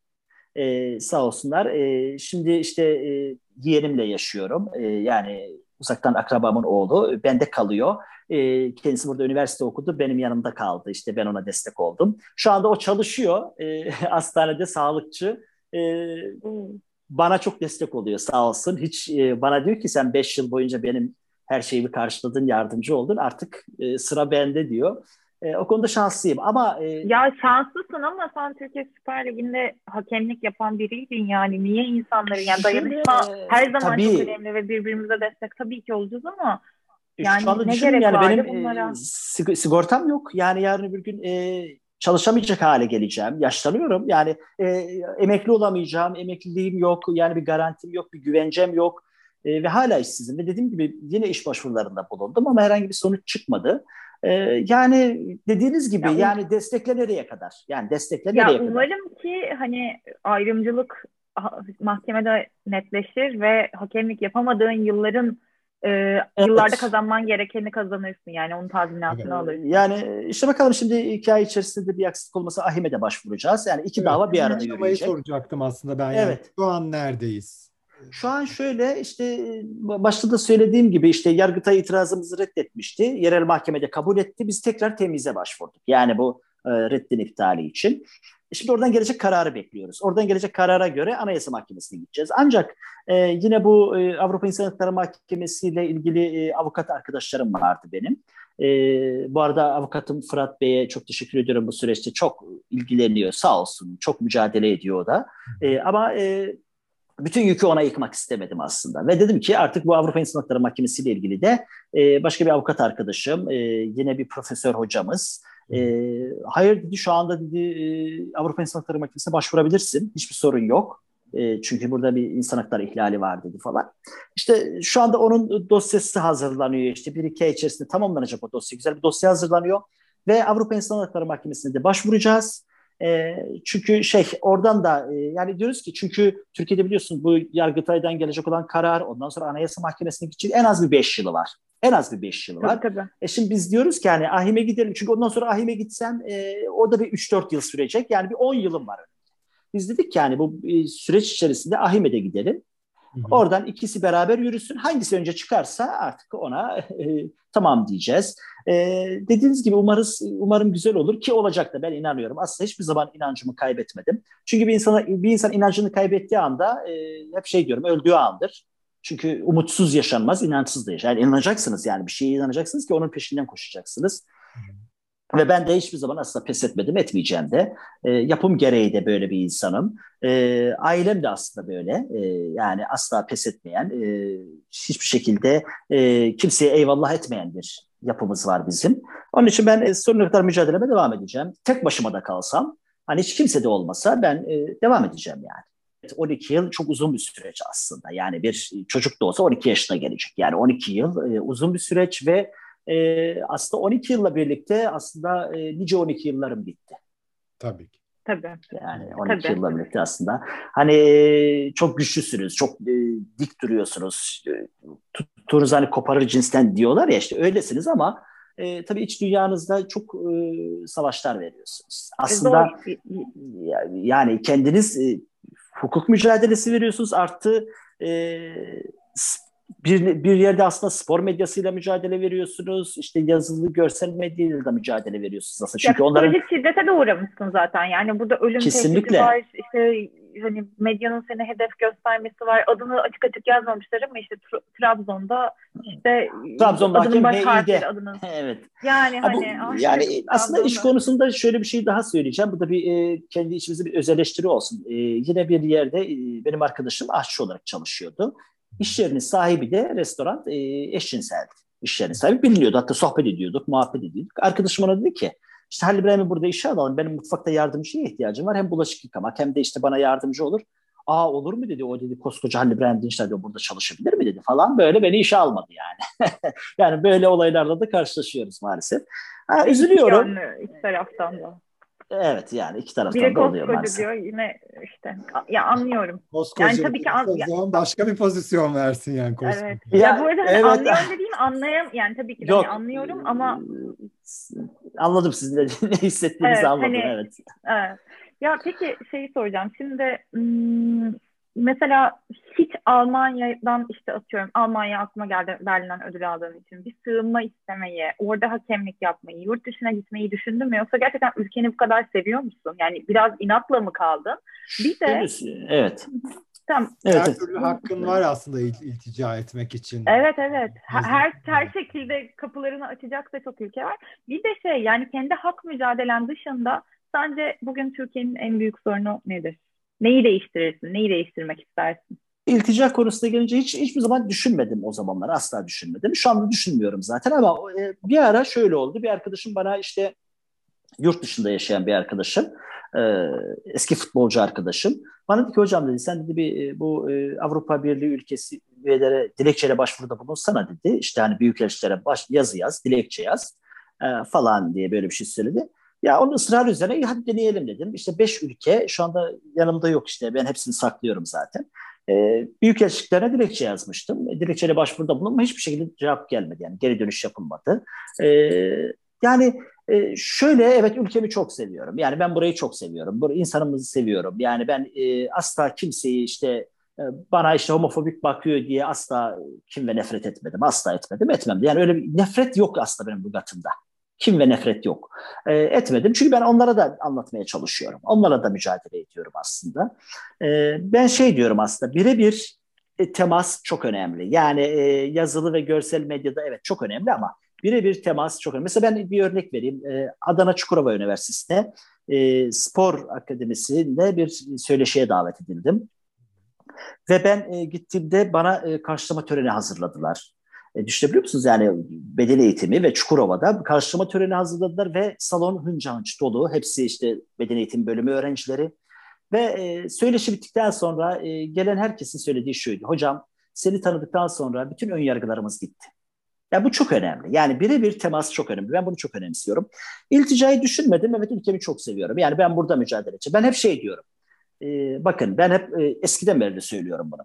E, sağ olsunlar. E, şimdi işte e, yeğenimle yaşıyorum. E, yani uzaktan akrabamın oğlu. Bende kalıyor. E, kendisi burada üniversite okudu. Benim yanımda kaldı. İşte ben ona destek oldum. Şu anda o çalışıyor. E, hastanede sağlıkçı e, bana çok destek oluyor sağ olsun. Hiç e, bana diyor ki sen 5 yıl boyunca benim her şeyimi karşıladın, yardımcı oldun. Artık e, sıra bende diyor. E, o konuda şanslıyım ama... E, ya şanslısın ama sen Türkiye Süper Ligi'nde hakemlik yapan biriydin yani. Niye insanları yani dayanışma her zaman tabii, çok önemli ve birbirimize destek tabii ki olacağız ama yani ne gerek yani benim e, bunlara? E, sigortam yok. Yani yarın bir gün e, çalışamayacak hale geleceğim. Yaşlanıyorum. Yani e, emekli olamayacağım. Emekliliğim yok. Yani bir garantim yok, bir güvencem yok. E, ve hala işsizim. Ve dediğim gibi yine iş başvurularında bulundum ama herhangi bir sonuç çıkmadı. E, yani dediğiniz gibi ya, yani destekle nereye kadar? Yani destekle nereye ya, kadar? Umarım ki hani ayrımcılık mahkemede netleşir ve hakemlik yapamadığın yılların e, evet. yıllarda kazanman gerekeni kazanırsın yani onun tazminatını evet. alırsın. Yani işte bakalım şimdi hikaye içerisinde bir aksik olmasa Ahim'e başvuracağız. Yani iki evet. dava bir arada yürüyecek. soracaktım aslında ben. Evet. Yani. Şu an neredeyiz? Şu an şöyle işte başta da söylediğim gibi işte Yargıtay itirazımızı reddetmişti. Yerel mahkemede kabul etti. Biz tekrar temize başvurduk. Yani bu e, reddin iptali için. Şimdi oradan gelecek kararı bekliyoruz. Oradan gelecek karara göre Anayasa Mahkemesi'ne gideceğiz. Ancak e, yine bu e, Avrupa İnsan Hakları Mahkemesi ile ilgili e, avukat arkadaşlarım vardı benim. E, bu arada avukatım Fırat Bey'e çok teşekkür ediyorum bu süreçte. Çok ilgileniyor sağ olsun. Çok mücadele ediyor o da. E, ama e, bütün yükü ona yıkmak istemedim aslında. Ve dedim ki artık bu Avrupa İnsan Hakları Mahkemesi ile ilgili de e, başka bir avukat arkadaşım, e, yine bir profesör hocamız, e, hayır dedi şu anda dedi e, Avrupa İnsan Hakları Mahkemesi'ne başvurabilirsin. Hiçbir sorun yok. E, çünkü burada bir insan hakları ihlali var dedi falan. İşte şu anda onun dosyası hazırlanıyor. İşte bir iki ay içerisinde tamamlanacak o dosya. Güzel bir dosya hazırlanıyor. Ve Avrupa İnsan Hakları Mahkemesi'ne de başvuracağız. E, çünkü şey oradan da e, yani diyoruz ki çünkü Türkiye'de biliyorsunuz bu Yargıtay'dan gelecek olan karar ondan sonra Anayasa Mahkemesi'ne gidecek en az bir beş yılı var. En az bir beş yılı var. Tabii, tabii. E şimdi biz diyoruz ki yani ahime gidelim. Çünkü ondan sonra ahime gitsem e, o da bir 3-4 yıl sürecek. Yani bir 10 yılım var. Biz dedik ki yani bu e, süreç içerisinde ahime de gidelim. Hı hı. Oradan ikisi beraber yürüsün. Hangisi önce çıkarsa artık ona e, tamam diyeceğiz. E, dediğiniz gibi umarız umarım güzel olur ki olacak da ben inanıyorum. Aslında hiçbir zaman inancımı kaybetmedim. Çünkü bir insana bir insan inancını kaybettiği anda e, hep şey diyorum öldüğü andır. Çünkü umutsuz yaşanmaz, inançsız da yaşar. Yani inanacaksınız yani bir şeye inanacaksınız ki onun peşinden koşacaksınız. Ve ben de hiçbir zaman asla pes etmedim, etmeyeceğim de. E, yapım gereği de böyle bir insanım. E, ailem de aslında böyle. E, yani asla pes etmeyen, e, hiçbir şekilde e, kimseye eyvallah etmeyen bir yapımız var bizim. Onun için ben e, sonuna kadar mücadeleme devam edeceğim. Tek başıma da kalsam, hani hiç kimse de olmasa ben e, devam edeceğim yani. 12 yıl çok uzun bir süreç aslında. Yani bir çocuk da olsa 12 yaşına gelecek. Yani 12 yıl e, uzun bir süreç ve e, aslında 12 yılla birlikte aslında e, nice 12 yıllarım bitti. Tabii ki. Tabii. Yani 12 Tabii. yılla birlikte aslında. Hani e, çok güçlüsünüz, çok e, dik duruyorsunuz. E, tuttuğunuz hani koparır cinsten diyorlar ya işte öylesiniz ama e, tabii iç dünyanızda çok e, savaşlar veriyorsunuz. Aslında e, yani kendiniz e, hukuk mücadelesi veriyorsunuz artı e, bir, bir yerde aslında spor medyasıyla mücadele veriyorsunuz. İşte yazılı görsel medyayla da mücadele veriyorsunuz aslında. Çünkü ya, onların şiddete de uğramışsın zaten. Yani burada ölüm Kesinlikle. var. İşte hani medyanın seni hedef göstermesi var. Adını açık açık yazmamışlar ama işte Trabzon'da işte Trabzon'da adının baş harfleri adının. evet. Yani ha, bu, hani ah, yani işte, aslında iş konusunda şöyle bir şey daha söyleyeceğim. Bu da bir e, kendi içimizde bir öz eleştiri olsun. E, yine bir yerde e, benim arkadaşım aşçı olarak çalışıyordu. İş yerinin sahibi de restoran e, eşcinseldi. İş yerinin sahibi biliniyordu. Hatta sohbet ediyorduk, muhabbet ediyorduk. Arkadaşım ona dedi ki işte Halil İbrahim'i burada işe alalım. Benim mutfakta yardımcıya ihtiyacım var. Hem bulaşık yıkamak hem de işte bana yardımcı olur. Aa olur mu dedi. O dedi koskoca Halil İbrahim Dinçler diyor burada çalışabilir mi dedi falan. Böyle beni işe almadı yani. yani böyle olaylarla da karşılaşıyoruz maalesef. Ha, üzülüyorum. Yani taraftan da. Evet yani iki taraftan Biri da oluyor maalesef. diyor yine işte ya anlıyorum. Koskoca yani tabii ki an, ya, başka bir pozisyon versin yani koskoca. Evet. Ya, ya bu arada hani evet. anlıyorum dediğim anlayam yani tabii ki de Yok, hani anlıyorum ama anladım sizin de ne hissettiğinizi evet, anladım hani, evet. evet. Ya peki şeyi soracağım. Şimdi hmm, mesela hiç Almanya'dan işte atıyorum Almanya aklıma geldi Berlin'den ödül aldığım için bir sığınma istemeyi, orada hakemlik yapmayı, yurt dışına gitmeyi düşündün mü yoksa gerçekten ülkeni bu kadar seviyor musun? Yani biraz inatla mı kaldın? Bir de evet. Tamam. Evet. Her türlü hakkın var aslında il, iltica etmek için. Evet evet. Her her şekilde kapılarını açacaksa çok ülke var. Bir de şey yani kendi hak mücadelen dışında sence bugün Türkiye'nin en büyük sorunu nedir? Neyi değiştirirsin? Neyi değiştirmek istersin? İltica konusuna gelince hiç hiçbir zaman düşünmedim o zamanlar. Asla düşünmedim. Şu anda düşünmüyorum zaten ama e, bir ara şöyle oldu. Bir arkadaşım bana işte yurt dışında yaşayan bir arkadaşım, e, eski futbolcu arkadaşım. Bana dedi ki hocam dedi sen dedi bir e, bu Avrupa Birliği ülkesi üyelere dilekçeyle başvuruda bulunsana dedi. İşte hani büyükelçilere baş, yazı yaz, dilekçe yaz falan diye böyle bir şey söyledi. Ya onun ısrar üzerine hadi deneyelim dedim. İşte beş ülke şu anda yanımda yok işte ben hepsini saklıyorum zaten. E, büyük elçiliklerine dilekçe yazmıştım. E, dilekçeyle başvuruda bulundum ama hiçbir şekilde cevap gelmedi. Yani geri dönüş yapılmadı. E, yani e, şöyle evet ülkemi çok seviyorum. Yani ben burayı çok seviyorum. Burayı, insanımızı seviyorum. Yani ben e, asla kimseyi işte e, bana işte homofobik bakıyor diye asla kim ve nefret etmedim. Asla etmedim, etmem. Yani öyle bir nefret yok aslında benim lügatımda kim ve nefret yok. E, etmedim çünkü ben onlara da anlatmaya çalışıyorum. Onlara da mücadele ediyorum aslında. E, ben şey diyorum aslında birebir e, temas çok önemli. Yani e, yazılı ve görsel medyada evet çok önemli ama birebir temas çok önemli. Mesela ben bir örnek vereyim. E, Adana Çukurova Üniversitesi'nde e, spor akademisinde bir söyleşiye davet edildim. Ve ben e, gittiğimde bana e, karşılama töreni hazırladılar. E, düşünebiliyor musunuz? Yani beden eğitimi ve Çukurova'da karşılama töreni hazırladılar ve salon hınca hınç dolu. Hepsi işte beden eğitimi bölümü öğrencileri. Ve e, söyleşi bittikten sonra e, gelen herkesin söylediği şuydu. Hocam seni tanıdıktan sonra bütün ön yargılarımız gitti. Ya bu çok önemli. Yani birebir temas çok önemli. Ben bunu çok önemsiyorum. İlticayı düşünmedim. Evet ülkemi çok seviyorum. Yani ben burada mücadele edeceğim. Ben hep şey diyorum. E, bakın ben hep e, eskiden beri de söylüyorum bunu.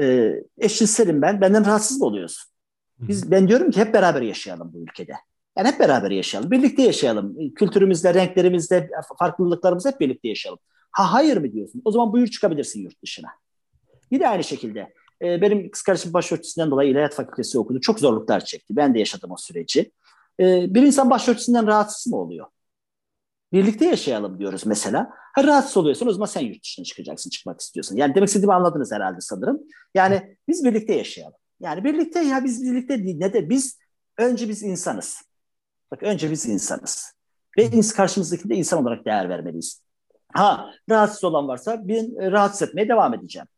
E, eşcinselim ben. Benden rahatsız mı oluyorsun? Biz, ben diyorum ki hep beraber yaşayalım bu ülkede. Yani hep beraber yaşayalım. Birlikte yaşayalım. Kültürümüzde, renklerimizde, farklılıklarımızda hep birlikte yaşayalım. Ha hayır mı diyorsun? O zaman buyur çıkabilirsin yurt dışına. De aynı şekilde e, benim kız kardeşim başörtüsünden dolayı İlahiyat Fakültesi okudu. Çok zorluklar çekti. Ben de yaşadım o süreci. E, bir insan başörtüsünden rahatsız mı oluyor? Birlikte yaşayalım diyoruz mesela. Ha rahatsız oluyorsun o zaman sen yurt dışına çıkacaksın çıkmak istiyorsun. Yani demek istediğimi anladınız herhalde sanırım. Yani biz birlikte yaşayalım. Yani birlikte ya biz birlikte değil ne de biz önce biz insanız. Bak önce biz insanız. Ve karşımızdaki de insan olarak değer vermeliyiz. Ha rahatsız olan varsa ben e, rahatsız etmeye devam edeceğim.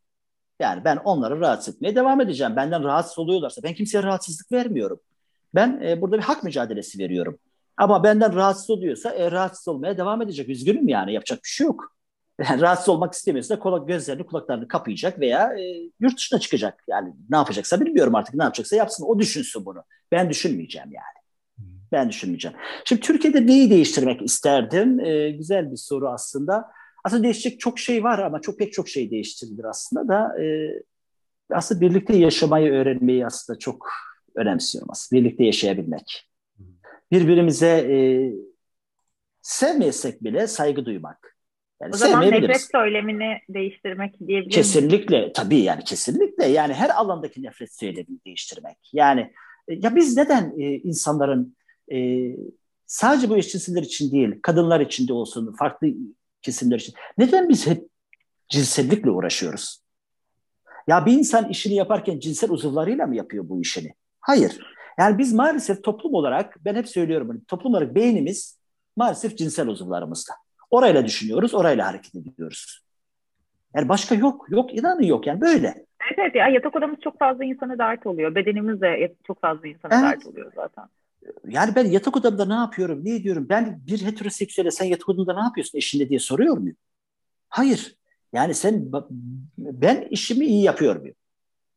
Yani ben onları rahatsız etmeye devam edeceğim. Benden rahatsız oluyorlarsa ben kimseye rahatsızlık vermiyorum. Ben e, burada bir hak mücadelesi veriyorum. Ama benden rahatsız oluyorsa e, rahatsız olmaya devam edecek. Üzgünüm yani yapacak bir şey yok. Yani rahatsız olmak istemiyorsa kulak gözlerini kulaklarını kapayacak veya e, yurt dışına çıkacak. Yani ne yapacaksa bilmiyorum artık ne yapacaksa yapsın. O düşünsün bunu. Ben düşünmeyeceğim yani. Ben düşünmeyeceğim. Şimdi Türkiye'de neyi değiştirmek isterdim? Ee, güzel bir soru aslında. Aslında değişecek çok şey var ama çok pek çok şey değiştirilir aslında da. E, aslında birlikte yaşamayı öğrenmeyi aslında çok önemsiyorum aslında. Birlikte yaşayabilmek. Birbirimize e, sevmeyesek bile saygı duymak. Yani o zaman nefret söylemini değiştirmek diyebilir Kesinlikle. Tabii yani kesinlikle. Yani her alandaki nefret söylemini değiştirmek. Yani e, ya biz neden e, insanların e, sadece bu eşcinseller için değil, kadınlar için de olsun, farklı kesimler için. Neden biz hep cinsellikle uğraşıyoruz? Ya bir insan işini yaparken cinsel uzuvlarıyla mı yapıyor bu işini? Hayır. Yani biz maalesef toplum olarak, ben hep söylüyorum, toplum olarak beynimiz maalesef cinsel uzuvlarımızda. Orayla düşünüyoruz, orayla hareket ediyoruz. Yani başka yok, yok inanın yok yani böyle. Evet, evet ya yatak odamız çok fazla insana dert oluyor. Bedenimiz de çok fazla insana evet. dert oluyor zaten yani ben yatak odamda ne yapıyorum, ne ediyorum? Ben bir heteroseksüele sen yatak odamda ne yapıyorsun eşinle diye soruyor muyum? Hayır. Yani sen ben işimi iyi yapıyor muyum?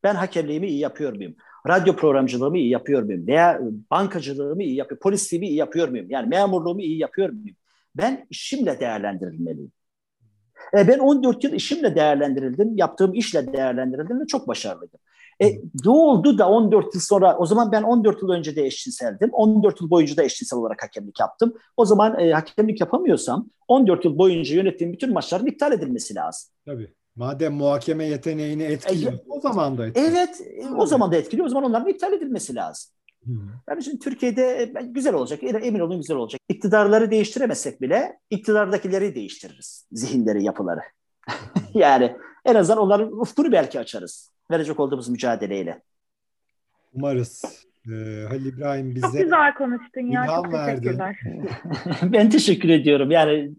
Ben hakemliğimi iyi yapıyor muyum? Radyo programcılığımı iyi yapıyor muyum? Veya bankacılığımı iyi yapıyor, polisliğimi iyi yapıyor muyum? Yani memurluğumu iyi yapıyor muyum? Ben işimle değerlendirilmeliyim. E ben 14 yıl işimle değerlendirildim, yaptığım işle değerlendirildim ve çok başarılıydım. E, ne oldu da 14 yıl sonra, o zaman ben 14 yıl önce de eşcinseldim. 14 yıl boyunca da eşcinsel olarak hakemlik yaptım. O zaman e, hakemlik yapamıyorsam 14 yıl boyunca yönettiğim bütün maçların iptal edilmesi lazım. Tabii. Madem muhakeme yeteneğini etkiliyor, e, o zaman da etkiliyor. Evet, e, o zaman da etkiliyor. O zaman onların iptal edilmesi lazım. Hı. Yani şimdi Türkiye'de e, güzel olacak, emin olun güzel olacak. İktidarları değiştiremesek bile iktidardakileri değiştiririz. Zihinleri, yapıları. yani en azından onların ufkunu belki açarız verecek olduğumuz mücadeleyle. Umarız. Ee, Halil İbrahim bize Çok güzel konuştun ya. Çok teşekkürler. ben teşekkür ediyorum. Yani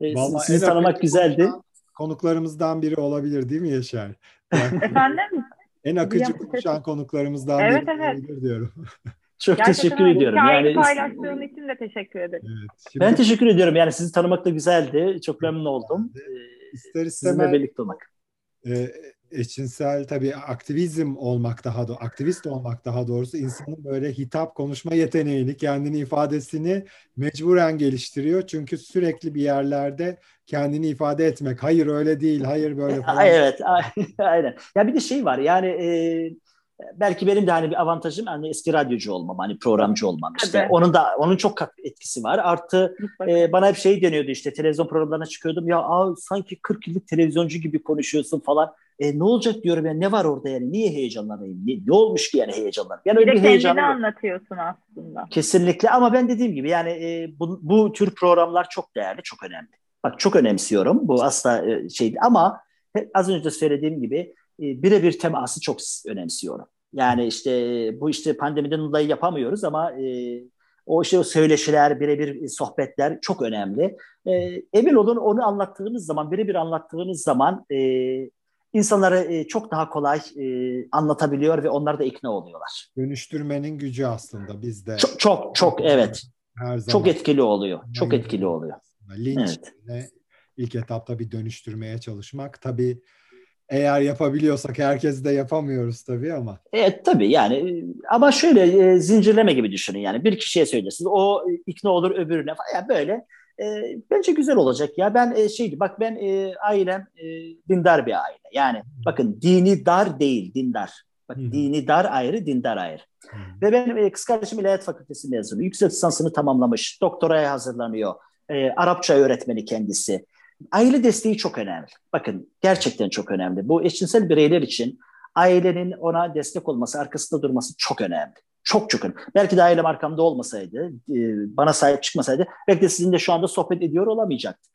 e, Vallahi sizi tanımak güzeldi. Konuklarımızdan biri olabilir değil mi Yaşar? Efendim? En akıcı konuşan konuklarımızdan evet, biri evet. olabilir diyorum. Çok Gerçekten teşekkür ediyorum. Yani paylaştığın için de teşekkür ederim. Evet, şimdi... Ben teşekkür ediyorum. Yani sizi tanımak da güzeldi. Çok memnun oldum. İster istemez. Sizinle birlikte olmak. E, eşcinsel tabii aktivizm olmak daha da aktivist olmak daha doğrusu insanın böyle hitap konuşma yeteneğini kendini ifadesini mecburen geliştiriyor. Çünkü sürekli bir yerlerde kendini ifade etmek hayır öyle değil hayır böyle falan. Evet aynen. Ya bir de şey var yani e, belki benim de hani bir avantajım hani eski radyocu olmam hani programcı olmam işte. Evet. onun da onun çok etkisi var. Artı e, bana hep şey deniyordu işte televizyon programlarına çıkıyordum. Ya aa, sanki 40 yıllık televizyoncu gibi konuşuyorsun falan e, ne olacak diyorum yani ne var orada yani? Niye heyecanlanayım? Ne, ne olmuş ki yani heyecanlar? Yani öyle bir, heyecanı anlatıyorsun aslında. Kesinlikle. Ama ben dediğim gibi yani e, bu, bu tür programlar çok değerli çok önemli. Bak çok önemsiyorum. Bu asla e, şey ama az önce de söylediğim gibi e, birebir teması çok önemsiyorum. Yani işte bu işte pandemiden dolayı yapamıyoruz ama e, o işte o söyleşiler, birebir sohbetler çok önemli. E, emin olun onu anlattığınız zaman, birebir anlattığınız zaman e, insanlara e, çok daha kolay e, anlatabiliyor ve onlar da ikna oluyorlar. Dönüştürmenin gücü aslında bizde. Çok çok, çok evet. Her zaman. Çok etkili oluyor. Çok etkili oluyor. Linç evet. ilk etapta bir dönüştürmeye çalışmak. Tabii eğer yapabiliyorsak herkes de yapamıyoruz tabii ama. Evet tabii yani ama şöyle e, zincirleme gibi düşünün yani bir kişiye söylüyorsunuz o ikna olur öbürüne falan yani böyle e, bence güzel olacak ya ben e, şeydi bak ben e, ailem e, dindar bir aile yani bakın dini dar değil dindar bak hmm. dini dar ayrı dindar ayrı hmm. ve benim e, kız kardeşim İlahiyat Fakültesi mezunu yüksek lisansını tamamlamış doktoraya hazırlanıyor e, Arapça öğretmeni kendisi Aile desteği çok önemli. Bakın gerçekten çok önemli. Bu eşcinsel bireyler için ailenin ona destek olması, arkasında durması çok önemli. Çok çok önemli. Belki de ailem arkamda olmasaydı, e, bana sahip çıkmasaydı belki de sizinle şu anda sohbet ediyor olamayacaktık.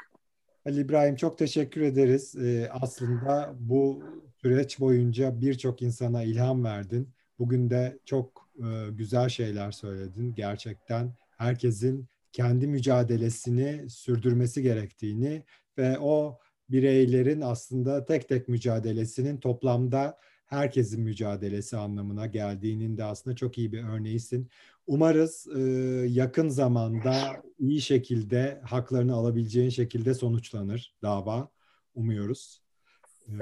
Ali İbrahim çok teşekkür ederiz. Ee, aslında bu süreç boyunca birçok insana ilham verdin. Bugün de çok e, güzel şeyler söyledin. Gerçekten herkesin kendi mücadelesini sürdürmesi gerektiğini ve o bireylerin aslında tek tek mücadelesinin toplamda herkesin mücadelesi anlamına geldiğinin de aslında çok iyi bir örneğisin. Umarız e, yakın zamanda iyi şekilde haklarını alabileceğin şekilde sonuçlanır dava. Umuyoruz.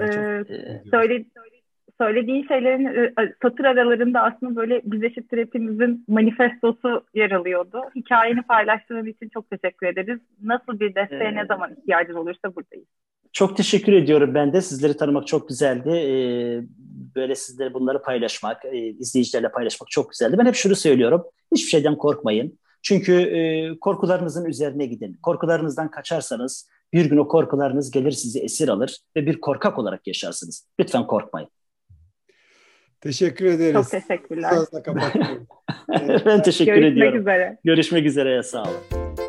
Ee, ee, söyle, söylediğin şeylerin e, satır aralarında aslında böyle biz eşittir hepimizin manifestosu yer alıyordu. Hikayeni paylaştığın için çok teşekkür ederiz. Nasıl bir desteğe ee, ne zaman ihtiyacın olursa buradayız. Çok teşekkür ediyorum ben de. Sizleri tanımak çok güzeldi. Ee, böyle sizlere bunları paylaşmak, e, izleyicilerle paylaşmak çok güzeldi. Ben hep şunu söylüyorum. Hiçbir şeyden korkmayın. Çünkü e, korkularınızın üzerine gidin. Korkularınızdan kaçarsanız bir gün o korkularınız gelir sizi esir alır ve bir korkak olarak yaşarsınız. Lütfen korkmayın. Teşekkür ederiz. Çok teşekkürler. ben teşekkür Görüşmek ediyorum. Görüşmek üzere. Görüşmek üzere. Sağ olun.